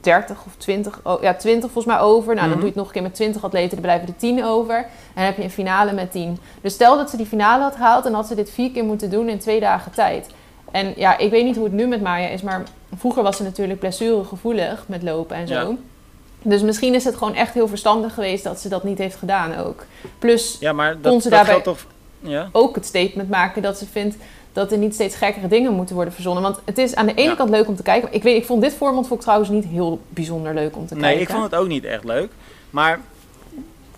30 of 20, o- ja, 20 volgens mij over. Nou, dan
Mhm.
doe je het nog een keer met 20 atleten, dan blijven er 10 over. En dan heb je een finale met 10. Dus stel dat ze die finale had gehaald, dan had ze dit vier keer moeten doen in twee dagen tijd. En ja, ik weet niet hoe het nu met Maya is, maar vroeger was ze natuurlijk blessuregevoelig met lopen en zo.
Ja.
Dus misschien is het gewoon echt heel verstandig geweest dat ze dat niet heeft gedaan ook. Plus
ja maar
Kon
dat,
ze
dat
daarbij-
toch... Ja?
ook het statement maken dat ze vindt dat er niet steeds gekkere dingen moeten worden verzonnen. Want het is aan de ene
Ja.
kant leuk om te kijken. Ik, weet, ik vond dit format vond ik trouwens niet heel bijzonder leuk om te
Nee,
kijken.
ik vond het ook niet echt leuk. Maar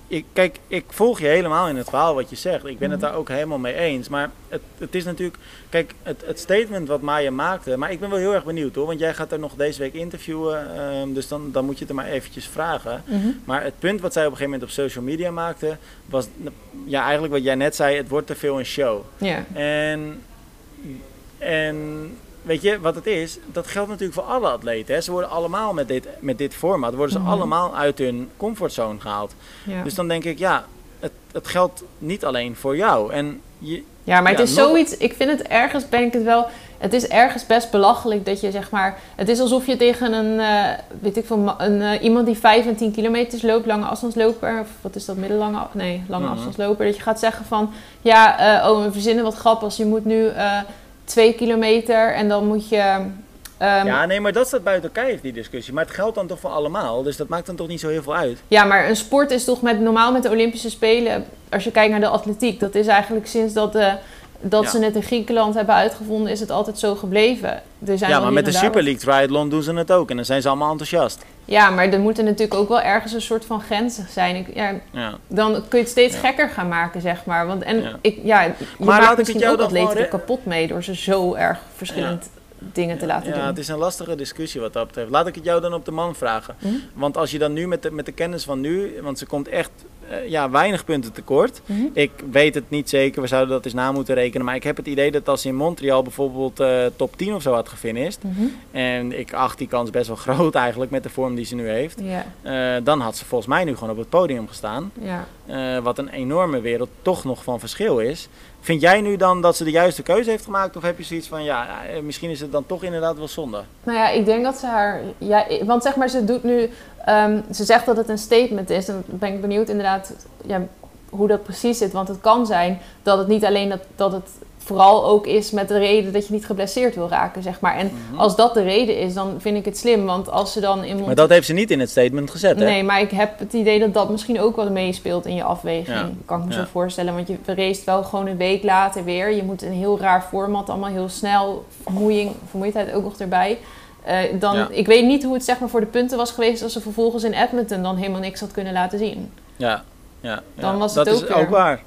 ik, kijk, ik volg je helemaal in het verhaal wat je zegt. Ik ben het
Mhm.
daar ook helemaal mee eens. Maar het, het is natuurlijk... Kijk, het, het statement wat Maya maakte... Maar ik ben wel heel erg benieuwd hoor. Want jij gaat er nog deze week interviewen. ehm, dus dan, dan moet je het er maar eventjes vragen.
Mhm.
Maar het punt wat zij op een gegeven moment op social media maakte... Was ja, eigenlijk wat jij net zei. Het wordt te veel een show.
Ja.
En, en weet je wat het is? Dat geldt natuurlijk voor alle atleten. Hè. Ze worden allemaal met dit, met dit format, worden ze
Mhm.
allemaal uit hun comfortzone gehaald.
Ja.
Dus dan denk ik, ja, het, het geldt niet alleen voor jou. En je,
ja, maar het
ja,
is
nog-
zoiets. Ik vind het ergens, ben ik het wel. Het is ergens best belachelijk dat je zeg maar. Het is alsof je tegen een, eh, weet ik veel, een, eh, iemand die 5 en 10 kilometers loopt, lange afstandsloper, of wat is dat, middellange, nee, lange
Mhm.
afstandsloper, dat je gaat zeggen van, ja, eh, oh, we verzinnen wat grappigs, je moet nu 2 kilometer en dan moet je. ehm,
ja, nee, maar dat staat buiten kijf, die discussie. Maar het geldt dan toch voor allemaal. Dus dat maakt dan toch niet zo heel veel uit.
Ja, maar een sport is toch met, normaal met de Olympische Spelen, als je kijkt naar de atletiek, dat is eigenlijk sinds dat, de, dat
Ja.
ze het in Griekenland hebben uitgevonden, is het altijd zo gebleven. Er zijn
Ja, maar met de Super League Triathlon doen ze het ook. En dan zijn ze allemaal enthousiast.
Ja, maar er moeten natuurlijk ook wel ergens een soort van grenzen zijn. Ik, ja,
Ja.
dan kun je het steeds
Ja.
gekker gaan maken, zeg maar. Want, en
Ja.
ik, ja, je
ik
maakt
het
misschien
jou
ook atleten
gewoon
er kapot mee door ze zo erg verschillend dingen te laten
ja,
doen.
het is een lastige discussie wat dat betreft. Laat ik het jou dan op de man vragen.
Hm?
Want als je dan nu met de, met de kennis van nu, want ze komt echt eh, ja, weinig punten tekort.
Mhm.
Ik weet het niet zeker, we zouden dat eens na moeten rekenen. Maar ik heb het idee dat als ze in Montreal bijvoorbeeld eh, top 10 of zo had gefinished.
Mhm.
En ik acht die kans best wel groot eigenlijk met de vorm die ze nu heeft. Eh, dan had ze volgens mij nu gewoon op het podium gestaan. wat een enorme wereld toch nog van verschil is. Vind jij nu dan dat ze de juiste keuze heeft gemaakt? Of heb je zoiets van, ja, eh, misschien is het dan toch inderdaad wel zonde?
Nou ja, ik denk dat ze haar. Ja, want zeg maar, ze doet nu. ehm, ze zegt dat het een statement is. Dan ben ik benieuwd inderdaad ja, hoe dat precies zit. Want het kan zijn dat het niet alleen dat, dat het vooral ook is met de reden dat je niet geblesseerd wil raken, zeg maar. En
Mhm.
als dat de reden is, dan vind ik het slim. Want als ze dan in
Maar dat heeft ze niet in het statement gezet, hè?
Nee, maar ik heb het idee dat dat misschien ook wel meespeelt in je afweging.
Ja.
Kan ik me
Ja.
zo voorstellen. Want je race wel gewoon een week later weer. Je moet een heel raar format, allemaal heel snel. Vermoeiing, vermoeidheid ook nog erbij. Eh, dan,
Ja.
Ik weet niet hoe het zeg maar, voor de punten was geweest als ze vervolgens in Edmonton dan helemaal niks had kunnen laten zien.
Ja, ja.
Dan was
dat
het
is
ook weer-
ook waar.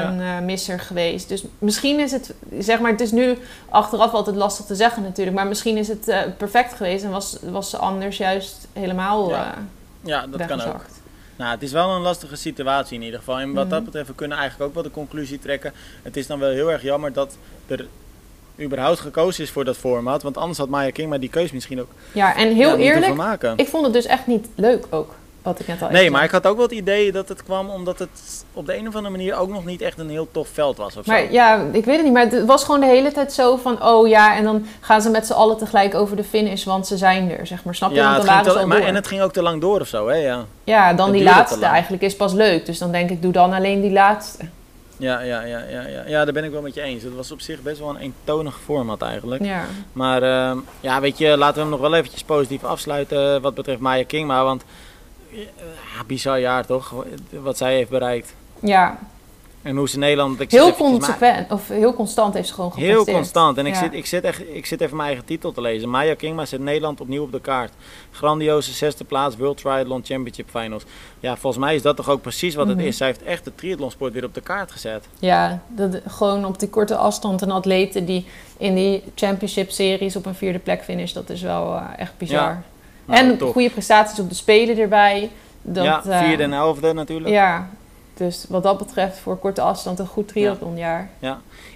Een eh, misser geweest. Dus misschien is het, zeg maar, het is nu achteraf altijd lastig te zeggen natuurlijk. Maar misschien is het eh, perfect geweest en was, was ze anders juist helemaal
Ja,
eh
Ja, dat kan ook. Nou, het is wel een lastige situatie in ieder geval. En wat
Mhm.
dat betreft, we kunnen eigenlijk ook wel de conclusie trekken. Het is dan wel heel erg jammer dat er überhaupt gekozen is voor dat format. Want anders had Maya King maar die keus misschien ook
Ja, en heel eerlijk,
maken.
Ik vond het dus echt niet leuk ook. Wat ik net al
Nee, maar
zei.
ik had ook wel het idee dat het kwam omdat het op de een of andere manier ook nog niet echt een heel tof veld was of zo.
Maar ja, ik weet het niet. Maar het was gewoon de hele tijd zo van... Oh ja, en dan gaan ze met z'n allen tegelijk over de finish. Want ze zijn er, zeg maar. Snap je?
ja,
want dan waren
te-
ze al
maar,
door.
en het ging ook te lang door of zo, hè? Ja,
Ja, dan
het
die laatste eigenlijk is pas leuk. Dus dan denk ik, doe dan alleen die laatste.
ja, ja, ja, ja, ja. ja daar ben ik wel met je eens. Het was op zich best wel een eentonig format eigenlijk.
Ja.
Maar ehm, ja, weet je, laten we hem nog wel eventjes positief afsluiten wat betreft Maya Kingma. Want ja, bizar jaar toch, wat zij heeft bereikt.
Ja,
En hoe ze Nederland... Ik
heel consequent. Of heel constant heeft ze gewoon gepresteerd.
Heel constant. En ik,
Ja.
zit, ik, zit echt, ik zit even mijn eigen titel te lezen. Maya Kingma zet Nederland opnieuw op de kaart. Grandioze zesde plaats, World Triathlon Championship Finals. Ja, volgens mij is dat toch ook precies wat
Mhm.
het is. Zij heeft echt de triathlonsport weer op de kaart gezet.
Ja, dat, gewoon op die korte afstand een atleten die in die championship series op een vierde plek finish, dat is wel eh, echt bizar.
Nou,
en
top.
goede prestaties op de Spelen erbij. Dat,
ja,
eh,
vierde en elfde natuurlijk.
Ja, dus wat dat betreft voor korte afstand een goed triathlonjaar.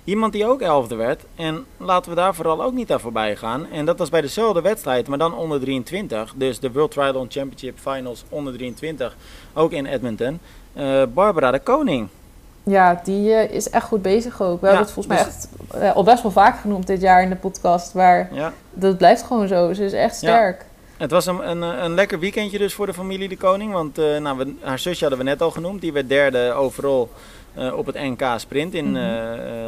Iemand die ook elfde werd. En laten we daar vooral ook niet aan voorbij gaan. En dat was bij dezelfde wedstrijd, maar dan onder 23. Dus de World Triathlon Championship Finals onder 23. Ook in Edmonton. Eh, Barbara de Koning.
Ja, die eh, is echt goed bezig ook. We
Ja,
hebben het volgens mij
dus-
echt al best wel vaak genoemd dit jaar in de podcast. Maar
Ja.
dat blijft gewoon zo. Ze is echt
Ja.
sterk.
Het was een, een, een lekker weekendje dus voor de familie De Koning. Want eh, nou, we, haar zusje hadden we net al genoemd. Die werd derde overal eh, op het NK Sprint in eh,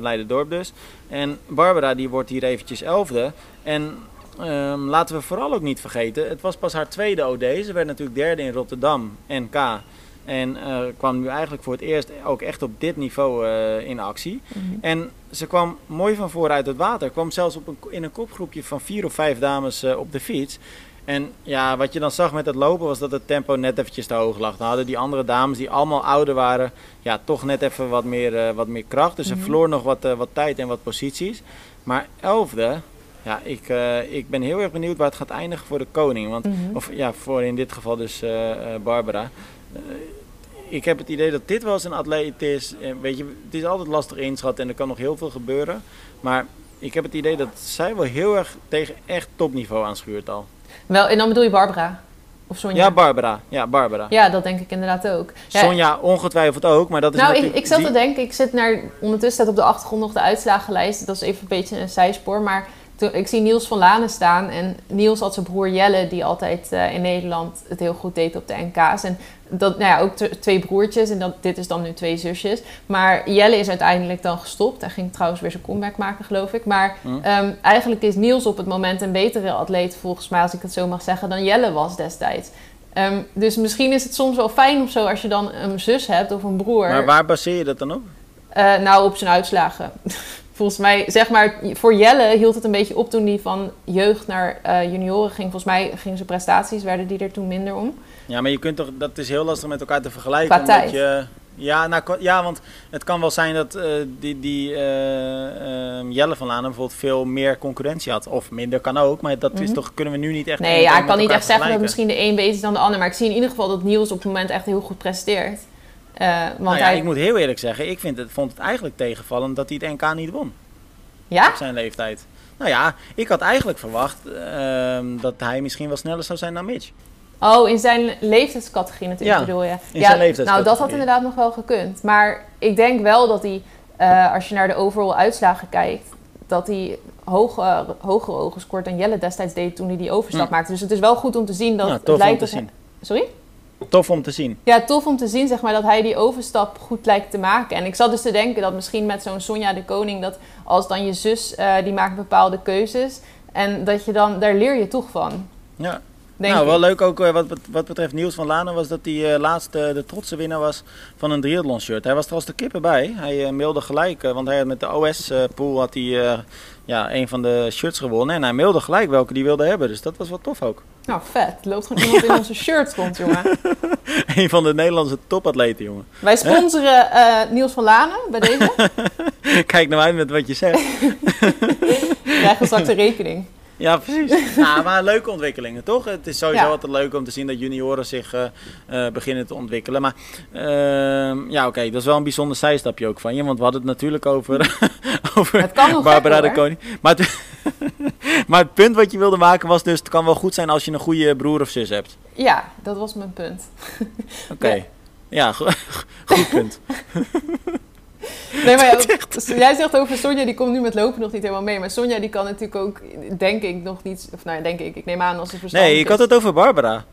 Leiden-Dorp dus. En Barbara die wordt hier eventjes elfde. En ehm, laten we vooral ook niet vergeten. Het was pas haar tweede OD. Ze werd natuurlijk derde in Rotterdam NK. En kwam nu eigenlijk voor het eerst ook echt op dit niveau in actie.
Mhm.
En ze kwam mooi van voor uit het water. Kwam zelfs op een, in een kopgroepje van vier of vijf dames op de fiets. En ja, wat je dan zag met het lopen was dat het tempo net eventjes te hoog lag. Dan hadden die andere dames die allemaal ouder waren, ja, toch net even wat meer, eh, wat meer kracht. Dus ze
Mhm.
verloor nog wat, eh, wat tijd en wat posities. Maar elfde, ja, ik, eh, ik ben heel erg benieuwd waar het gaat eindigen voor de koning. Want,
Mhm.
Of ja, voor in dit geval dus Barbara. Ik heb het idee dat dit wel eens een atleet is. Weet je, het is altijd lastig inschatten en er kan nog heel veel gebeuren. Maar ik heb het idee dat zij wel heel erg tegen echt topniveau aanschuurt al.
Wel, en dan bedoel je Barbara? Of Sonja?
Ja, Barbara. Ja, Barbara.
Ja, dat denk ik inderdaad ook. Ja,
Sonja ongetwijfeld ook, maar dat is
nou, ik, ik zat
die-
te denken, ik zit naar, ondertussen staat op de achtergrond nog de uitslagenlijst. Dat is even een beetje een zijspoor, maar toen, ik zie Niels van Lanen staan. En Niels had zijn broer Jelle, die altijd eh, in Nederland het heel goed deed op de NK's. En dat, nou ja, ook twee broertjes en dat, dit is dan nu twee zusjes. Maar Jelle is uiteindelijk dan gestopt. Hij ging trouwens weer zijn comeback maken, geloof ik. Maar
Hm.
ehm, eigenlijk is Niels op het moment een betere atleet, volgens mij, als ik het zo mag zeggen, dan Jelle was destijds. Ehm, dus misschien is het soms wel fijn of zo als je dan een zus hebt of een broer.
Maar waar baseer je dat dan op?
Eh, nou, op zijn uitslagen. Volgens mij, zeg maar, voor Jelle hield het een beetje op toen hij van jeugd naar eh, junioren ging. Volgens mij gingen zijn prestaties, werden die er toen minder om.
Ja, maar je kunt toch... Dat is heel lastig met elkaar te vergelijken.
Qua
omdat
tijd.
Je, ja, nou, ja, want het kan wel zijn dat eh, die, die eh, eh, Jelle van Lanen bijvoorbeeld veel meer concurrentie had. Of minder kan ook, maar dat is
Mhm.
toch, kunnen we nu niet echt...
Nee, ja, ik kan niet echt zeggen dat misschien de een beter is dan de ander. Maar ik zie in ieder geval dat Niels op het moment echt heel goed presteert. Eh, want
Nou ja,
hij...
ik moet heel eerlijk zeggen, ik vind het, vond het eigenlijk tegenvallend dat hij het NK niet won
Ja?
op zijn leeftijd. Nou ja, ik had eigenlijk verwacht ehm, dat hij misschien wel sneller zou zijn dan Mitch.
Oh, in zijn leeftijdscategorie natuurlijk
Ja,
bedoel je?
in
ja,
zijn leeftijdscategorie.
Nou, dat had inderdaad nog wel gekund. Maar ik denk wel dat hij, eh, als je naar de overall uitslagen kijkt, dat hij hoge, hogere ogen scoort dan Jelle destijds deed toen hij die overstap
Hm.
maakte. Dus het is wel goed om te zien dat
Nou,
het
om
lijkt
te
hij-. Sorry?
Tof om te zien.
Ja, tof om te zien zeg maar, dat hij die overstap goed lijkt te maken. En ik zat dus te denken dat misschien met zo'n Sonja de Koning... dat als dan je zus, eh, die maakt bepaalde keuzes... en dat je dan, daar leer je toch van.
Ja.
Denk
nou,
ik.
wel leuk ook eh, wat, wat betreft Niels van Lanen was dat hij eh, laatst eh, de trotse winnaar was van een triathlon shirt. Hij was er als de kippen bij. Hij mailde gelijk, want hij had met de OS eh, pool had hij ja, een van de shirts gewonnen. En hij mailde gelijk welke hij wilde hebben. Dus dat was wel tof ook.
Nou, vet. Loopt gewoon iemand in onze shirts rond, jongen.
een van de Nederlandse topatleten, jongen.
Wij sponsoren Niels van Lanen bij deze.
Kijk nou uit met wat je zegt.
Krijgen we straks rekening.
Ja, precies. nou, maar leuke ontwikkelingen, toch? Het is sowieso
Ja.
altijd leuk om te zien dat junioren zich eh, eh, beginnen te ontwikkelen. Maar ehm, ja, oké, dat is wel een bijzonder zijstapje ook van je. Want we hadden het natuurlijk over, over
Het kan
Barbara de. Koning. Maar het, maar het punt wat je wilde maken was dus... het kan wel goed zijn als je een goede broer of zus hebt.
Ja, dat was mijn punt.
Oké.
Ja.
Ja, go- goed punt.
Nee, maar ja, jij zegt over Sonja, die komt nu met lopen nog niet helemaal mee. Maar Sonja, die kan natuurlijk ook, denk ik, nog niet... Of nou, ja, denk ik, ik neem aan als ze verstandig
Nee, ik had het over Barbara.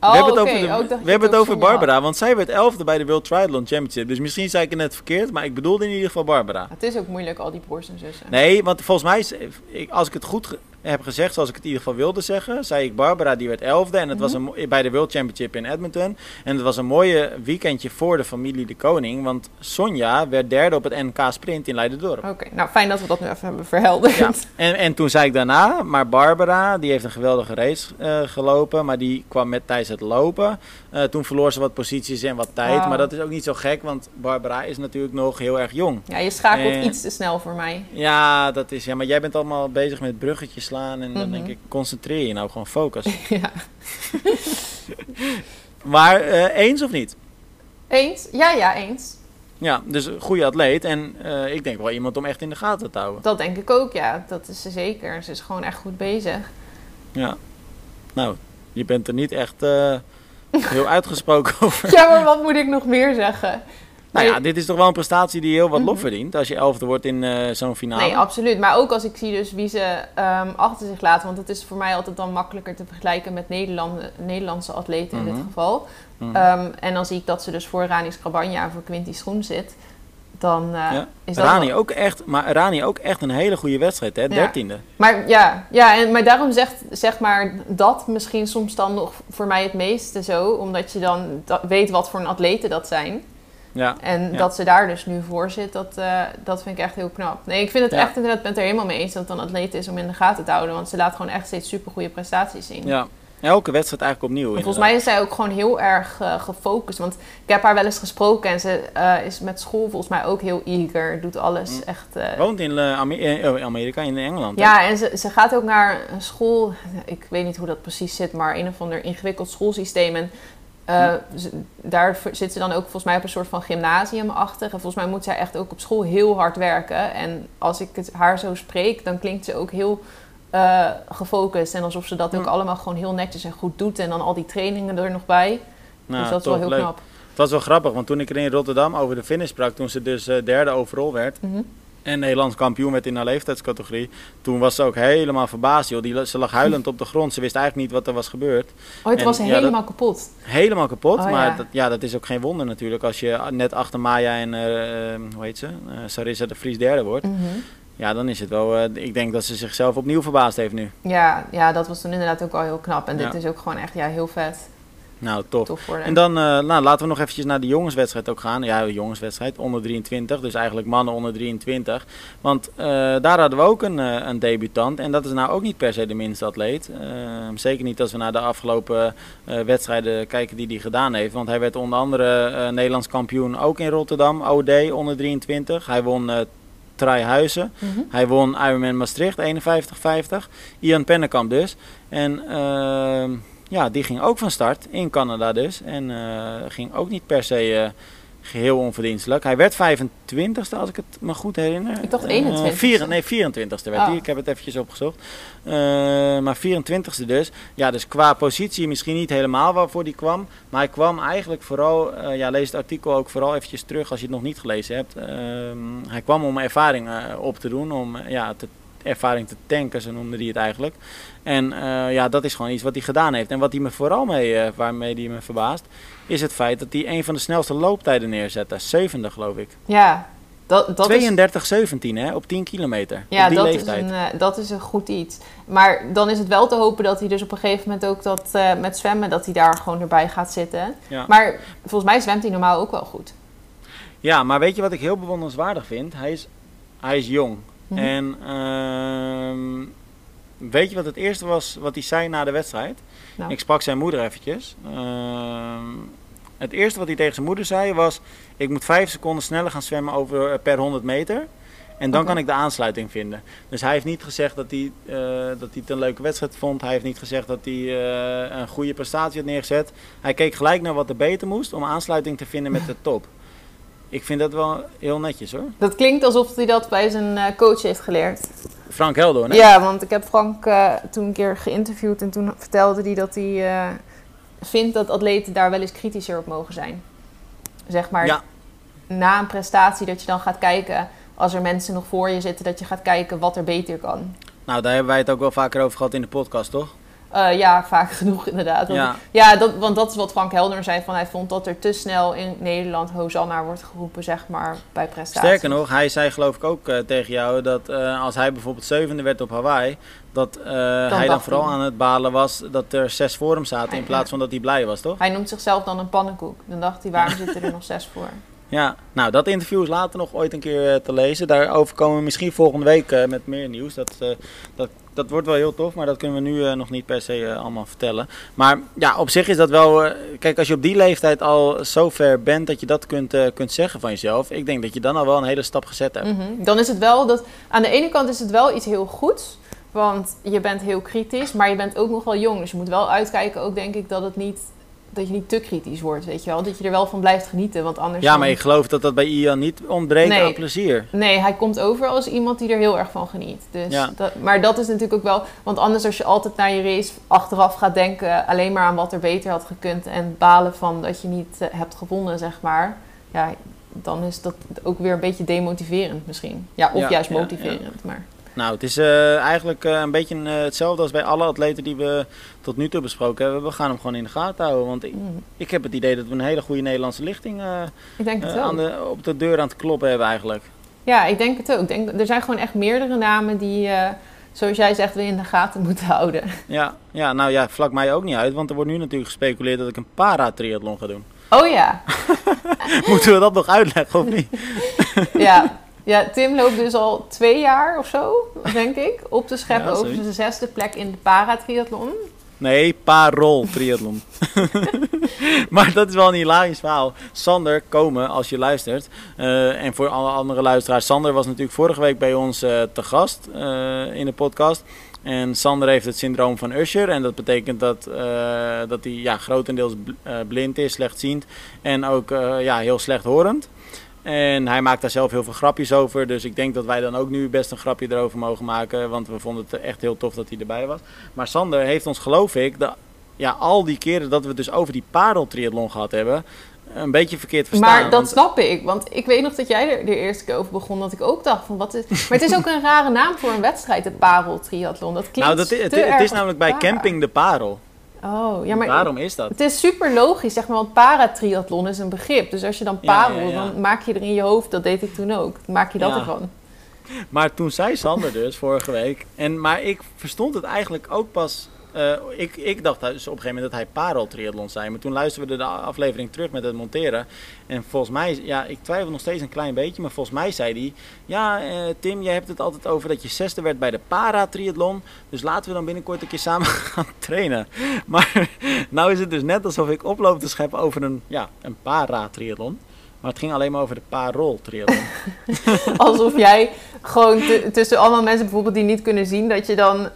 Oh,
we hebben het over, de-
Oh,
we hebben het over
had.
Barbara, want zij werd elfde bij de World Triathlon Championship. Dus misschien zei ik het net verkeerd, maar ik bedoelde in ieder geval Barbara.
Het is ook moeilijk, al die broers en zussen.
Nee, want volgens mij, is, als ik het goed heb gezegd, zoals ik het in ieder geval wilde zeggen, zei ik Barbara, die werd elfde. En het was een, mo- bij de World Championship in Edmonton. En het was een mooie weekendje voor de familie de koning. Want Sonja werd derde op het NK Sprint in Leiderdorp.
Oké, nou fijn dat we dat nu even hebben verhelderd.
Ja. En, en toen zei ik daarna, maar Barbara, die heeft een geweldige race eh, gelopen, maar die kwam met tijdens het lopen. Eh, toen verloor ze wat posities en wat tijd, maar dat is ook niet zo gek, want Barbara is natuurlijk nog heel erg jong.
Ja, je schakelt iets te snel voor mij.
Ja, dat is, ja, maar jij bent allemaal bezig met bruggetjes slaan en dan
Mhm.
denk ik, concentreer je nou gewoon focus.
ja.
maar eh, eens of niet?
Eens? Ja, ja, eens.
Ja, dus een goede atleet en eh, ik denk wel iemand om echt in de gaten te houden.
Dat denk ik ook, ja. Dat is ze zeker. Ze is gewoon echt goed bezig.
Ja. Nou, je bent er niet echt heel uitgesproken over.
Ja, maar wat moet ik nog meer zeggen?
Nou ja, dit is toch wel een prestatie die heel wat lof
Mhm.
verdient als je elfde wordt in eh, zo'n finale.
Nee, absoluut. Maar ook als ik zie dus wie ze ehm, achter zich laten. Want het is voor mij altijd dan makkelijker te vergelijken met Nederland, Nederlandse atleten in
Mhm.
dit geval.
Mhm.
Ehm, en dan zie ik dat ze dus voor Rani Scrabanja en voor Quinty Schoen zit. Dan eh,
Ja.
is dat
Rani
wel-
ook echt, maar Rani ook echt een hele goede wedstrijd, hè? Dertiende.
Maar ja, ja en, maar daarom zegt zeg maar dat misschien soms dan nog voor mij het meeste zo. Omdat je dan da- weet wat voor een atleten dat zijn.
Ja.
En dat ze daar dus nu voor zit, dat, eh, dat vind ik echt heel knap. Nee, ik vind het echt inderdaad, ben het er helemaal mee eens dat het een atleet is om in de gaten te houden. Want ze laat gewoon echt steeds super goede prestaties zien.
ja. Elke wedstrijd eigenlijk opnieuw.
En volgens mij is zij ook gewoon heel erg eh, gefocust. Want ik heb haar wel eens gesproken en ze eh, is met school volgens mij ook heel eager. Doet alles
Mm.
echt. eh,
Woont in eh, Amerika, in Engeland. hè?
ja, en ze, ze gaat ook naar een school. Ik weet niet hoe dat precies zit, maar een of ander ingewikkeld schoolsysteem. En ze- daar zit ze dan ook volgens mij op een soort van gymnasiumachtig. En volgens mij moet zij echt ook op school heel hard werken. En als ik het haar zo spreek, dan klinkt ze ook heel eh, gefocust. En alsof ze dat ook allemaal gewoon heel netjes en goed doet. En dan al die trainingen er nog bij.
Nou,
dus dat is
tof,
wel heel
leuk.
knap.
Het was wel grappig, want toen ik er in Rotterdam over de finish sprak, toen ze dus eh, derde overal werd
Mhm.
en Nederlands kampioen werd in haar leeftijdscategorie, toen was ze ook helemaal verbaasd. Joh. Die, ze lag huilend op de grond, ze wist eigenlijk niet wat er was gebeurd.
Oh, het
En
was
ja,
helemaal kapot.
Helemaal kapot,
Oh,
maar
ja.
Dat, ja, dat is ook geen wonder natuurlijk als je net achter Maya en, eh, hoe heet ze, Eh, Sarissa de Vries derde wordt.
Mhm.
Ja, dan is het wel, eh, ik denk dat ze zichzelf opnieuw verbaasd heeft nu.
ja, ja, dat was toen inderdaad ook al heel knap. En dit is ook gewoon echt ja, heel vet.
Nou, tof. En dan eh, nou, laten we nog eventjes naar de jongenswedstrijd ook gaan. Ja, de jongenswedstrijd, onder 23. Dus eigenlijk mannen onder 23. Want eh, daar hadden we ook een, een debutant. En dat is nou ook niet per se de minste atleet. Eh, zeker niet als we naar de afgelopen wedstrijden kijken die hij gedaan heeft. Want hij werd onder andere Nederlands kampioen ook in Rotterdam. OD onder 23. Hij won Huizen.
Mhm.
Hij won Ironman Maastricht 51-50. Ian Pennekamp dus. En ehm, ja, die ging ook van start in Canada dus. En eh, ging ook niet per se eh, geheel onverdienstelijk. Hij werd 25ste als ik het me goed herinner.
Ik dacht
Eh,
21ste.
vier- nee, 24ste werd
Ah.
hij. Ik heb het eventjes opgezocht. Eh, maar 24ste dus. Ja, dus qua positie misschien niet helemaal waarvoor hij kwam. Maar hij kwam eigenlijk vooral, eh, ja, lees het artikel ook vooral eventjes terug als je het nog niet gelezen hebt. Ehm, hij kwam om ervaring eh, op te doen, om eh, ja, te, ervaring te tanken, zo noemde hij het eigenlijk. En eh, ja, dat is gewoon iets wat hij gedaan heeft. En wat hij me vooral mee, eh, waarmee hij me verbaast, is het feit dat hij een van de snelste looptijden neerzette. Zevende geloof ik.
Ja, dat, dat is...
32-17 hè, op 10 kilometer.
Ja,
op die
dat is,
leeftijd.
een, eh, dat is een goed iets. Maar dan is het wel te hopen dat hij dus op een gegeven moment ook dat met zwemmen, dat hij daar gewoon erbij gaat zitten.
Ja.
Maar volgens mij zwemt hij normaal ook wel goed.
Ja, maar weet je wat ik heel bewonderenswaardig vind? Hij is, hij is jong.
Mhm.
En ehm, weet je wat het eerste was wat hij zei na de wedstrijd?
Nou.
Ik sprak zijn moeder eventjes. Ehm, het eerste wat hij tegen zijn moeder zei was... ik moet vijf seconden sneller gaan zwemmen over, eh, per 100 meter... En dan kan ik de aansluiting vinden. Dus hij heeft niet gezegd dat hij, eh, dat hij het een leuke wedstrijd vond. Hij heeft niet gezegd dat hij eh, een goede prestatie had neergezet. Hij keek gelijk naar wat er beter moest om aansluiting te vinden met de top. Ik vind dat wel heel netjes hoor.
Dat klinkt alsof hij dat bij zijn eh, coach heeft geleerd.
Frank Heldoorn, hè?
Ja, want ik heb Frank eh, toen een keer geïnterviewd en toen vertelde hij dat hij eh, vind dat atleten daar wel eens kritischer op mogen zijn. Zeg maar,
Ja.
na een prestatie dat je dan gaat kijken, als er mensen nog voor je zitten, dat je gaat kijken wat er beter kan.
Nou, daar hebben wij het ook wel vaker over gehad in de podcast, toch?
Eh, ja, vaak genoeg inderdaad. Want,
Ja.
ja, dat, want dat is wat Frank Helder zei. Van hij vond dat er te snel in Nederland Hosanna wordt geroepen, zeg maar, bij prestaties.
Sterker nog, hij zei geloof ik ook eh, tegen jou dat eh, als hij bijvoorbeeld zevende werd op Hawaii, dat hij dan vooral
hij-
aan het balen was dat er zes voor hem zaten in plaats van dat hij blij was, toch?
Hij noemt zichzelf dan een pannenkoek. Dan dacht hij, waarom zitten er nog zes voor?
Ja, nou dat interview is later nog ooit een keer te lezen. Daarover komen we misschien volgende week met meer nieuws. Dat, dat, dat wordt wel heel tof, maar dat kunnen we nu eh, nog niet per se eh, allemaal vertellen. Maar ja, op zich is dat wel... eh, kijk, als je op die leeftijd al zo ver bent dat je dat kunt, kunt zeggen van jezelf. Ik denk dat je dan al wel een hele stap gezet hebt.
Mhm. Dan is het wel dat... Aan de ene kant is het wel iets heel goeds. Want je bent heel kritisch, maar je bent ook nog wel jong. Dus je moet wel uitkijken ook, denk ik, dat het niet... Dat je niet te kritisch wordt, weet je wel. Dat je er wel van blijft genieten, want anders...
Ja,
dan-
maar ik geloof dat dat bij Ian niet ontbreekt
Nee.
aan plezier.
Nee, hij komt over als iemand die er heel erg van geniet. Dus
Ja.
dat, maar dat is natuurlijk ook wel... Want anders als je altijd naar je race achteraf gaat denken... alleen maar aan wat er beter had gekund... en balen van dat je niet eh, hebt gewonnen, zeg maar... Ja, dan is dat ook weer een beetje demotiverend misschien. Ja, of
Ja,
juist
ja,
motiverend. Maar
Nou, het is eh, eigenlijk eh, een beetje eh, hetzelfde als bij alle atleten die we tot nu toe besproken hebben. We gaan hem gewoon in de gaten houden. Want ik,
mm,
ik heb het idee dat we een hele goede Nederlandse lichting
ik denk het
aan de, op de deur aan het kloppen hebben eigenlijk.
Ja, ik denk het ook. Ik denk, er zijn gewoon echt meerdere namen die... zoals jij zegt, we in de gaten moeten houden.
Ja, ja, nou ja, vlak mij ook niet uit. Want er wordt nu natuurlijk gespeculeerd dat ik een para-triathlon ga doen.
Oh ja,
Moeten we dat nog uitleggen of niet?
ja. Ja, Tim loopt dus al twee jaar of zo, denk ik, op te scheppen
Ja,
over zijn zesde plek in de paratriathlon.
Nee, parol triathlon. maar dat is wel een hilarisch verhaal. Sander, komen als je luistert. Eh, en voor alle andere luisteraars. Sander was natuurlijk vorige week bij ons eh, te gast eh, in de podcast. En Sander heeft het syndroom van Usher. En dat betekent dat, dat hij ja, grotendeels bl- blind is, slechtziend. En ook ja, heel slechthorend. En hij maakt daar zelf heel veel grapjes over. Dus ik denk dat wij dan ook nu best een grapje erover mogen maken. Want we vonden het echt heel tof dat hij erbij was. Maar Sander heeft ons, geloof ik, de, ja, al die keren dat we het dus over die pareltriathlon gehad hebben, een beetje verkeerd verstaan.
Maar dat
Want-
snap ik, want ik weet nog dat jij er de eerste keer over begon, dat ik ook dacht van wat is... Maar het is ook een rare naam voor een wedstrijd, de pareltriathlon. Dat klinkt
nou, dat, is- het, is namelijk bij. Camping de Parel.
Oh, ja, maar
Waarom is dat?
het is super logisch, zeg maar, want paratriathlon is een begrip. Dus als je dan parel,
ja, ja.
dan maak je er in je hoofd, dat deed ik toen ook, maak je dat
Ja.
ervan.
Maar toen zei Sander dus vorige week. En, maar ik verstond het eigenlijk ook pas. Eh, ik, ik dacht dus op een gegeven moment dat hij pareltriathlon zei. Maar toen luisterden we de aflevering terug met het monteren. En volgens mij, ja, ik twijfel nog steeds een klein beetje. Maar volgens mij zei hij: Ja, eh, Tim, jij hebt het altijd over dat je zesde werd bij de paratriathlon. Dus laten we dan binnenkort een keer samen gaan trainen. Maar nou is het dus net alsof ik oploop te scheppen over een, ja, een paratriathlon. Maar het ging alleen maar over de paroltriathlon.
Alsof jij gewoon tussen allemaal mensen bijvoorbeeld die niet kunnen zien, dat je dan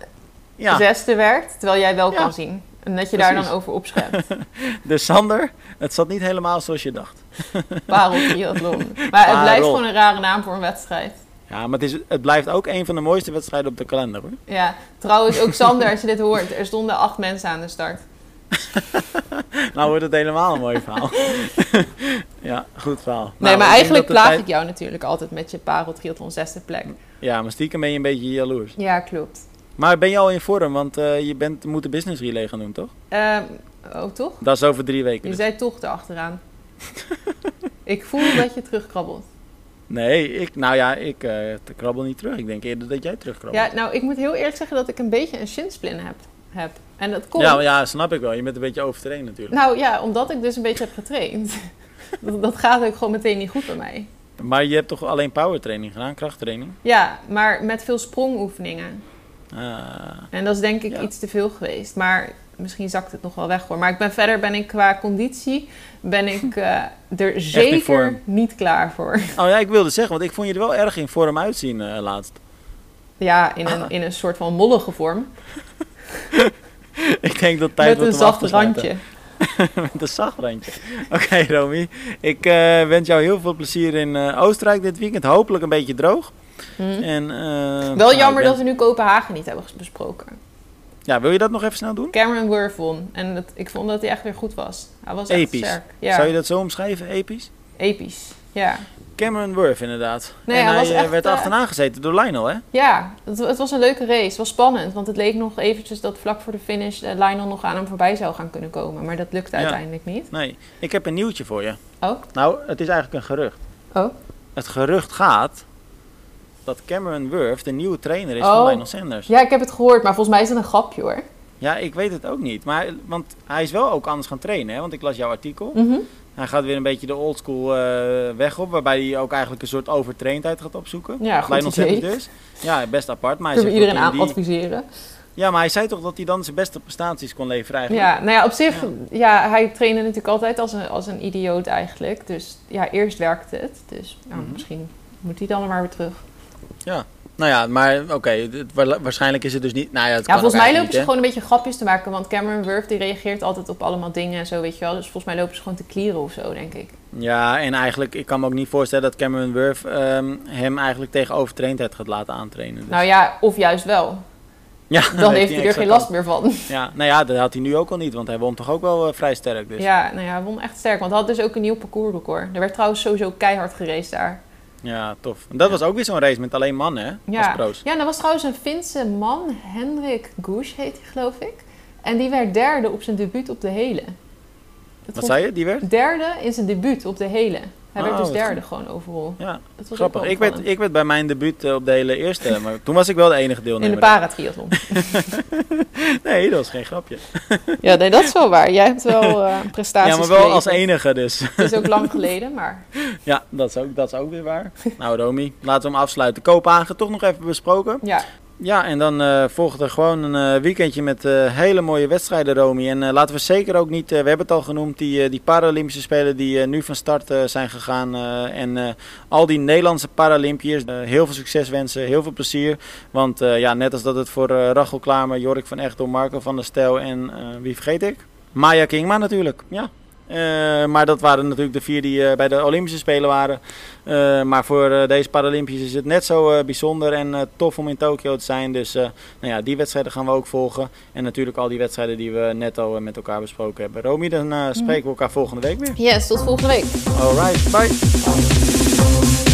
Ja.
zesde werkt, terwijl jij wel
Ja.
kan zien. En dat je daar dan over opschept.
Dus Sander, het zat niet helemaal zoals je dacht.
Pareltriathlon. Maar het blijft gewoon een rare naam voor een wedstrijd.
Ja, maar het, is, het blijft ook een van de mooiste wedstrijden op de kalender hoor.
Ja, trouwens ook Sander, als je dit hoort. Er stonden acht mensen aan de start.
Nou wordt het helemaal een mooi verhaal. ja, goed verhaal.
Nee,
Nou,
maar eigenlijk plaag
tijd-
ik jou natuurlijk altijd met je pareltriathlon zesde plek.
Ja, maar stiekem ben je een beetje jaloers.
Ja, klopt.
Maar ben je al in vorm? Want eh, je bent, moet de business relay gaan doen, toch?
Ehm, oh, toch?
Dat is over drie weken.
Je
dus.
zei toch erachteraan. ik voel dat je terugkrabbelt.
Nee, ik, nou ja, ik eh, krabbel niet terug. Ik denk eerder dat jij terugkrabbelt.
Ja, nou, ik moet heel eerlijk zeggen dat ik een beetje een shinsplinter heb. heb. En dat komt...
ja, ja, snap ik wel. Je bent een beetje overtraind natuurlijk.
Nou ja, omdat ik dus een beetje heb getraind. dat, dat gaat ook gewoon meteen niet goed bij mij.
Maar je hebt toch alleen powertraining gedaan, krachttraining?
Ja, maar met veel sprongoefeningen.
Ah,
En dat is denk ik
Ja.
iets te veel geweest. Maar misschien zakt het nog wel weg hoor. Maar ik ben verder ben ik qua conditie ben ik eh, er zeker niet klaar voor.
Oh ja, ik wilde zeggen, want ik vond je er wel erg in vorm uitzien eh, laatst.
Ja, in een,
Ah.
in een soort van mollige vorm.
ik denk dat tijd
met een zacht randje.
Met een zacht randje. Oké, Romy. Ik eh, wens jou heel veel plezier in Oostenrijk dit weekend. Hopelijk een beetje droog.
Hm.
En, eh,
Wel
nou,
jammer
ben-
dat we nu Kopenhagen niet hebben besproken.
Ja, wil je dat nog even snel doen?
Cameron Worth won. En het, ik vond dat hij echt weer goed was. Hij was echt
Episch.
sterk. Ja,
Zou je dat zo omschrijven, episch?
episch. Ja.
Cameron Worth inderdaad.
Nee,
en
hij
eh,
echt,
werd
eh,
achterna gezeten door Lionel, hè?
Ja, het, het was een leuke race. Het was spannend, want het leek nog eventjes dat vlak voor de finish Lionel nog aan hem voorbij zou gaan kunnen komen. Maar dat lukte
Ja.
uiteindelijk niet.
Nee, ik heb een nieuwtje voor je.
Oh?
Nou, het is eigenlijk een gerucht.
Oh?
Het gerucht gaat dat Cameron Worth de nieuwe trainer is
Oh.
van Lionel Sanders.
Ja, ik heb het gehoord, maar volgens mij is het een grapje hoor.
Ja, ik weet het ook niet. Maar, want hij is wel ook anders gaan trainen, hè? Want ik las jouw artikel.
Mhm.
Hij gaat weer een beetje de oldschool eh weg op, waarbij hij ook eigenlijk een soort overtraindheid gaat opzoeken.
Ja, goed
Lionel
idee.
Dus. Ja, best apart. Maar hij
Kunnen we iedereen
dat
aan
die-
adviseren.
Ja, maar hij zei toch dat hij dan zijn beste prestaties kon leveren eigenlijk?
Ja, nou ja, op zich, ja. hij trainde natuurlijk altijd als een, als een idioot eigenlijk. Dus ja, eerst werkte het. Dus ja,
Mhm.
misschien moet hij dan maar weer terug.
Nou ja, maar oké, waarschijnlijk is het dus niet... Nou ja, het
Ja,
kan
volgens mij lopen ze gewoon een beetje grapjes te maken. Want Cameron Worth die reageert altijd op allemaal dingen en zo, weet je wel. Dus volgens mij lopen ze gewoon te klieren of zo, denk ik.
Ja, en eigenlijk, ik kan me ook niet voorstellen dat Cameron Worth ehm, hem eigenlijk tegen overtraindheid gaat laten aantrainen. Dus-
Nou ja, of juist wel.
ja,
Dan heeft hij er geen last meer van.
Ja, nou ja, dat had hij nu ook al niet, want hij won toch ook wel eh, vrij sterk. Dus.
Ja, nou ja, hij won echt sterk. Want hij had dus ook een nieuw parcoursrecord. Er werd trouwens sowieso keihard geraced daar.
Ja, tof. En dat was ook weer zo'n race met alleen mannen, hè? Als
Ja.
pro's.
ja, dat was trouwens een Finse man, Henrik Goes heet hij geloof ik. En die werd derde op zijn debuut op de hele. Dat
Wat zei je, die werd?
Derde in zijn debuut op de hele. Hij
Oh,
werd dus
wat
derde
goed.
gewoon overal.
Ja,
Dat was
grappig. Ik werd, ik werd bij mijn debuut eh, op de hele eerste, maar toen was ik wel de enige
In de
deelnemer.
paratriathlon.
Nee, dat was geen grapje.
ja, nee, dat is wel waar. Jij hebt wel eh prestaties
Ja, maar wel als enige dus.
Het is ook lang geleden, maar...
Ja, dat is ook, dat is ook weer waar. Nou, Romy, laten we hem afsluiten. Kopenhagen toch nog even besproken.
Ja,
Ja, en dan eh volgt er gewoon een eh, weekendje met eh, hele mooie wedstrijden, Romy. En laten we zeker ook niet, we hebben het al genoemd, die, die Paralympische Spelen die nu van start zijn gegaan. en al die Nederlandse Paralympiërs, heel veel succes wensen, heel veel plezier. Want ja, net als dat het voor Rachel Klamer, Jorik van Echtel, Marco van der Stel en wie vergeet ik? Maya Kingma natuurlijk, ja. Eh, maar dat waren natuurlijk de vier die eh, bij de Olympische Spelen waren. Eh, maar voor deze Paralympiërs is het net zo bijzonder en tof om in Tokio te zijn. Dus nou ja, die wedstrijden gaan we ook volgen. En natuurlijk al die wedstrijden die we net al met elkaar besproken hebben. Romy, dan spreken we elkaar volgende week weer.
yes, tot volgende week.
Alright, bye.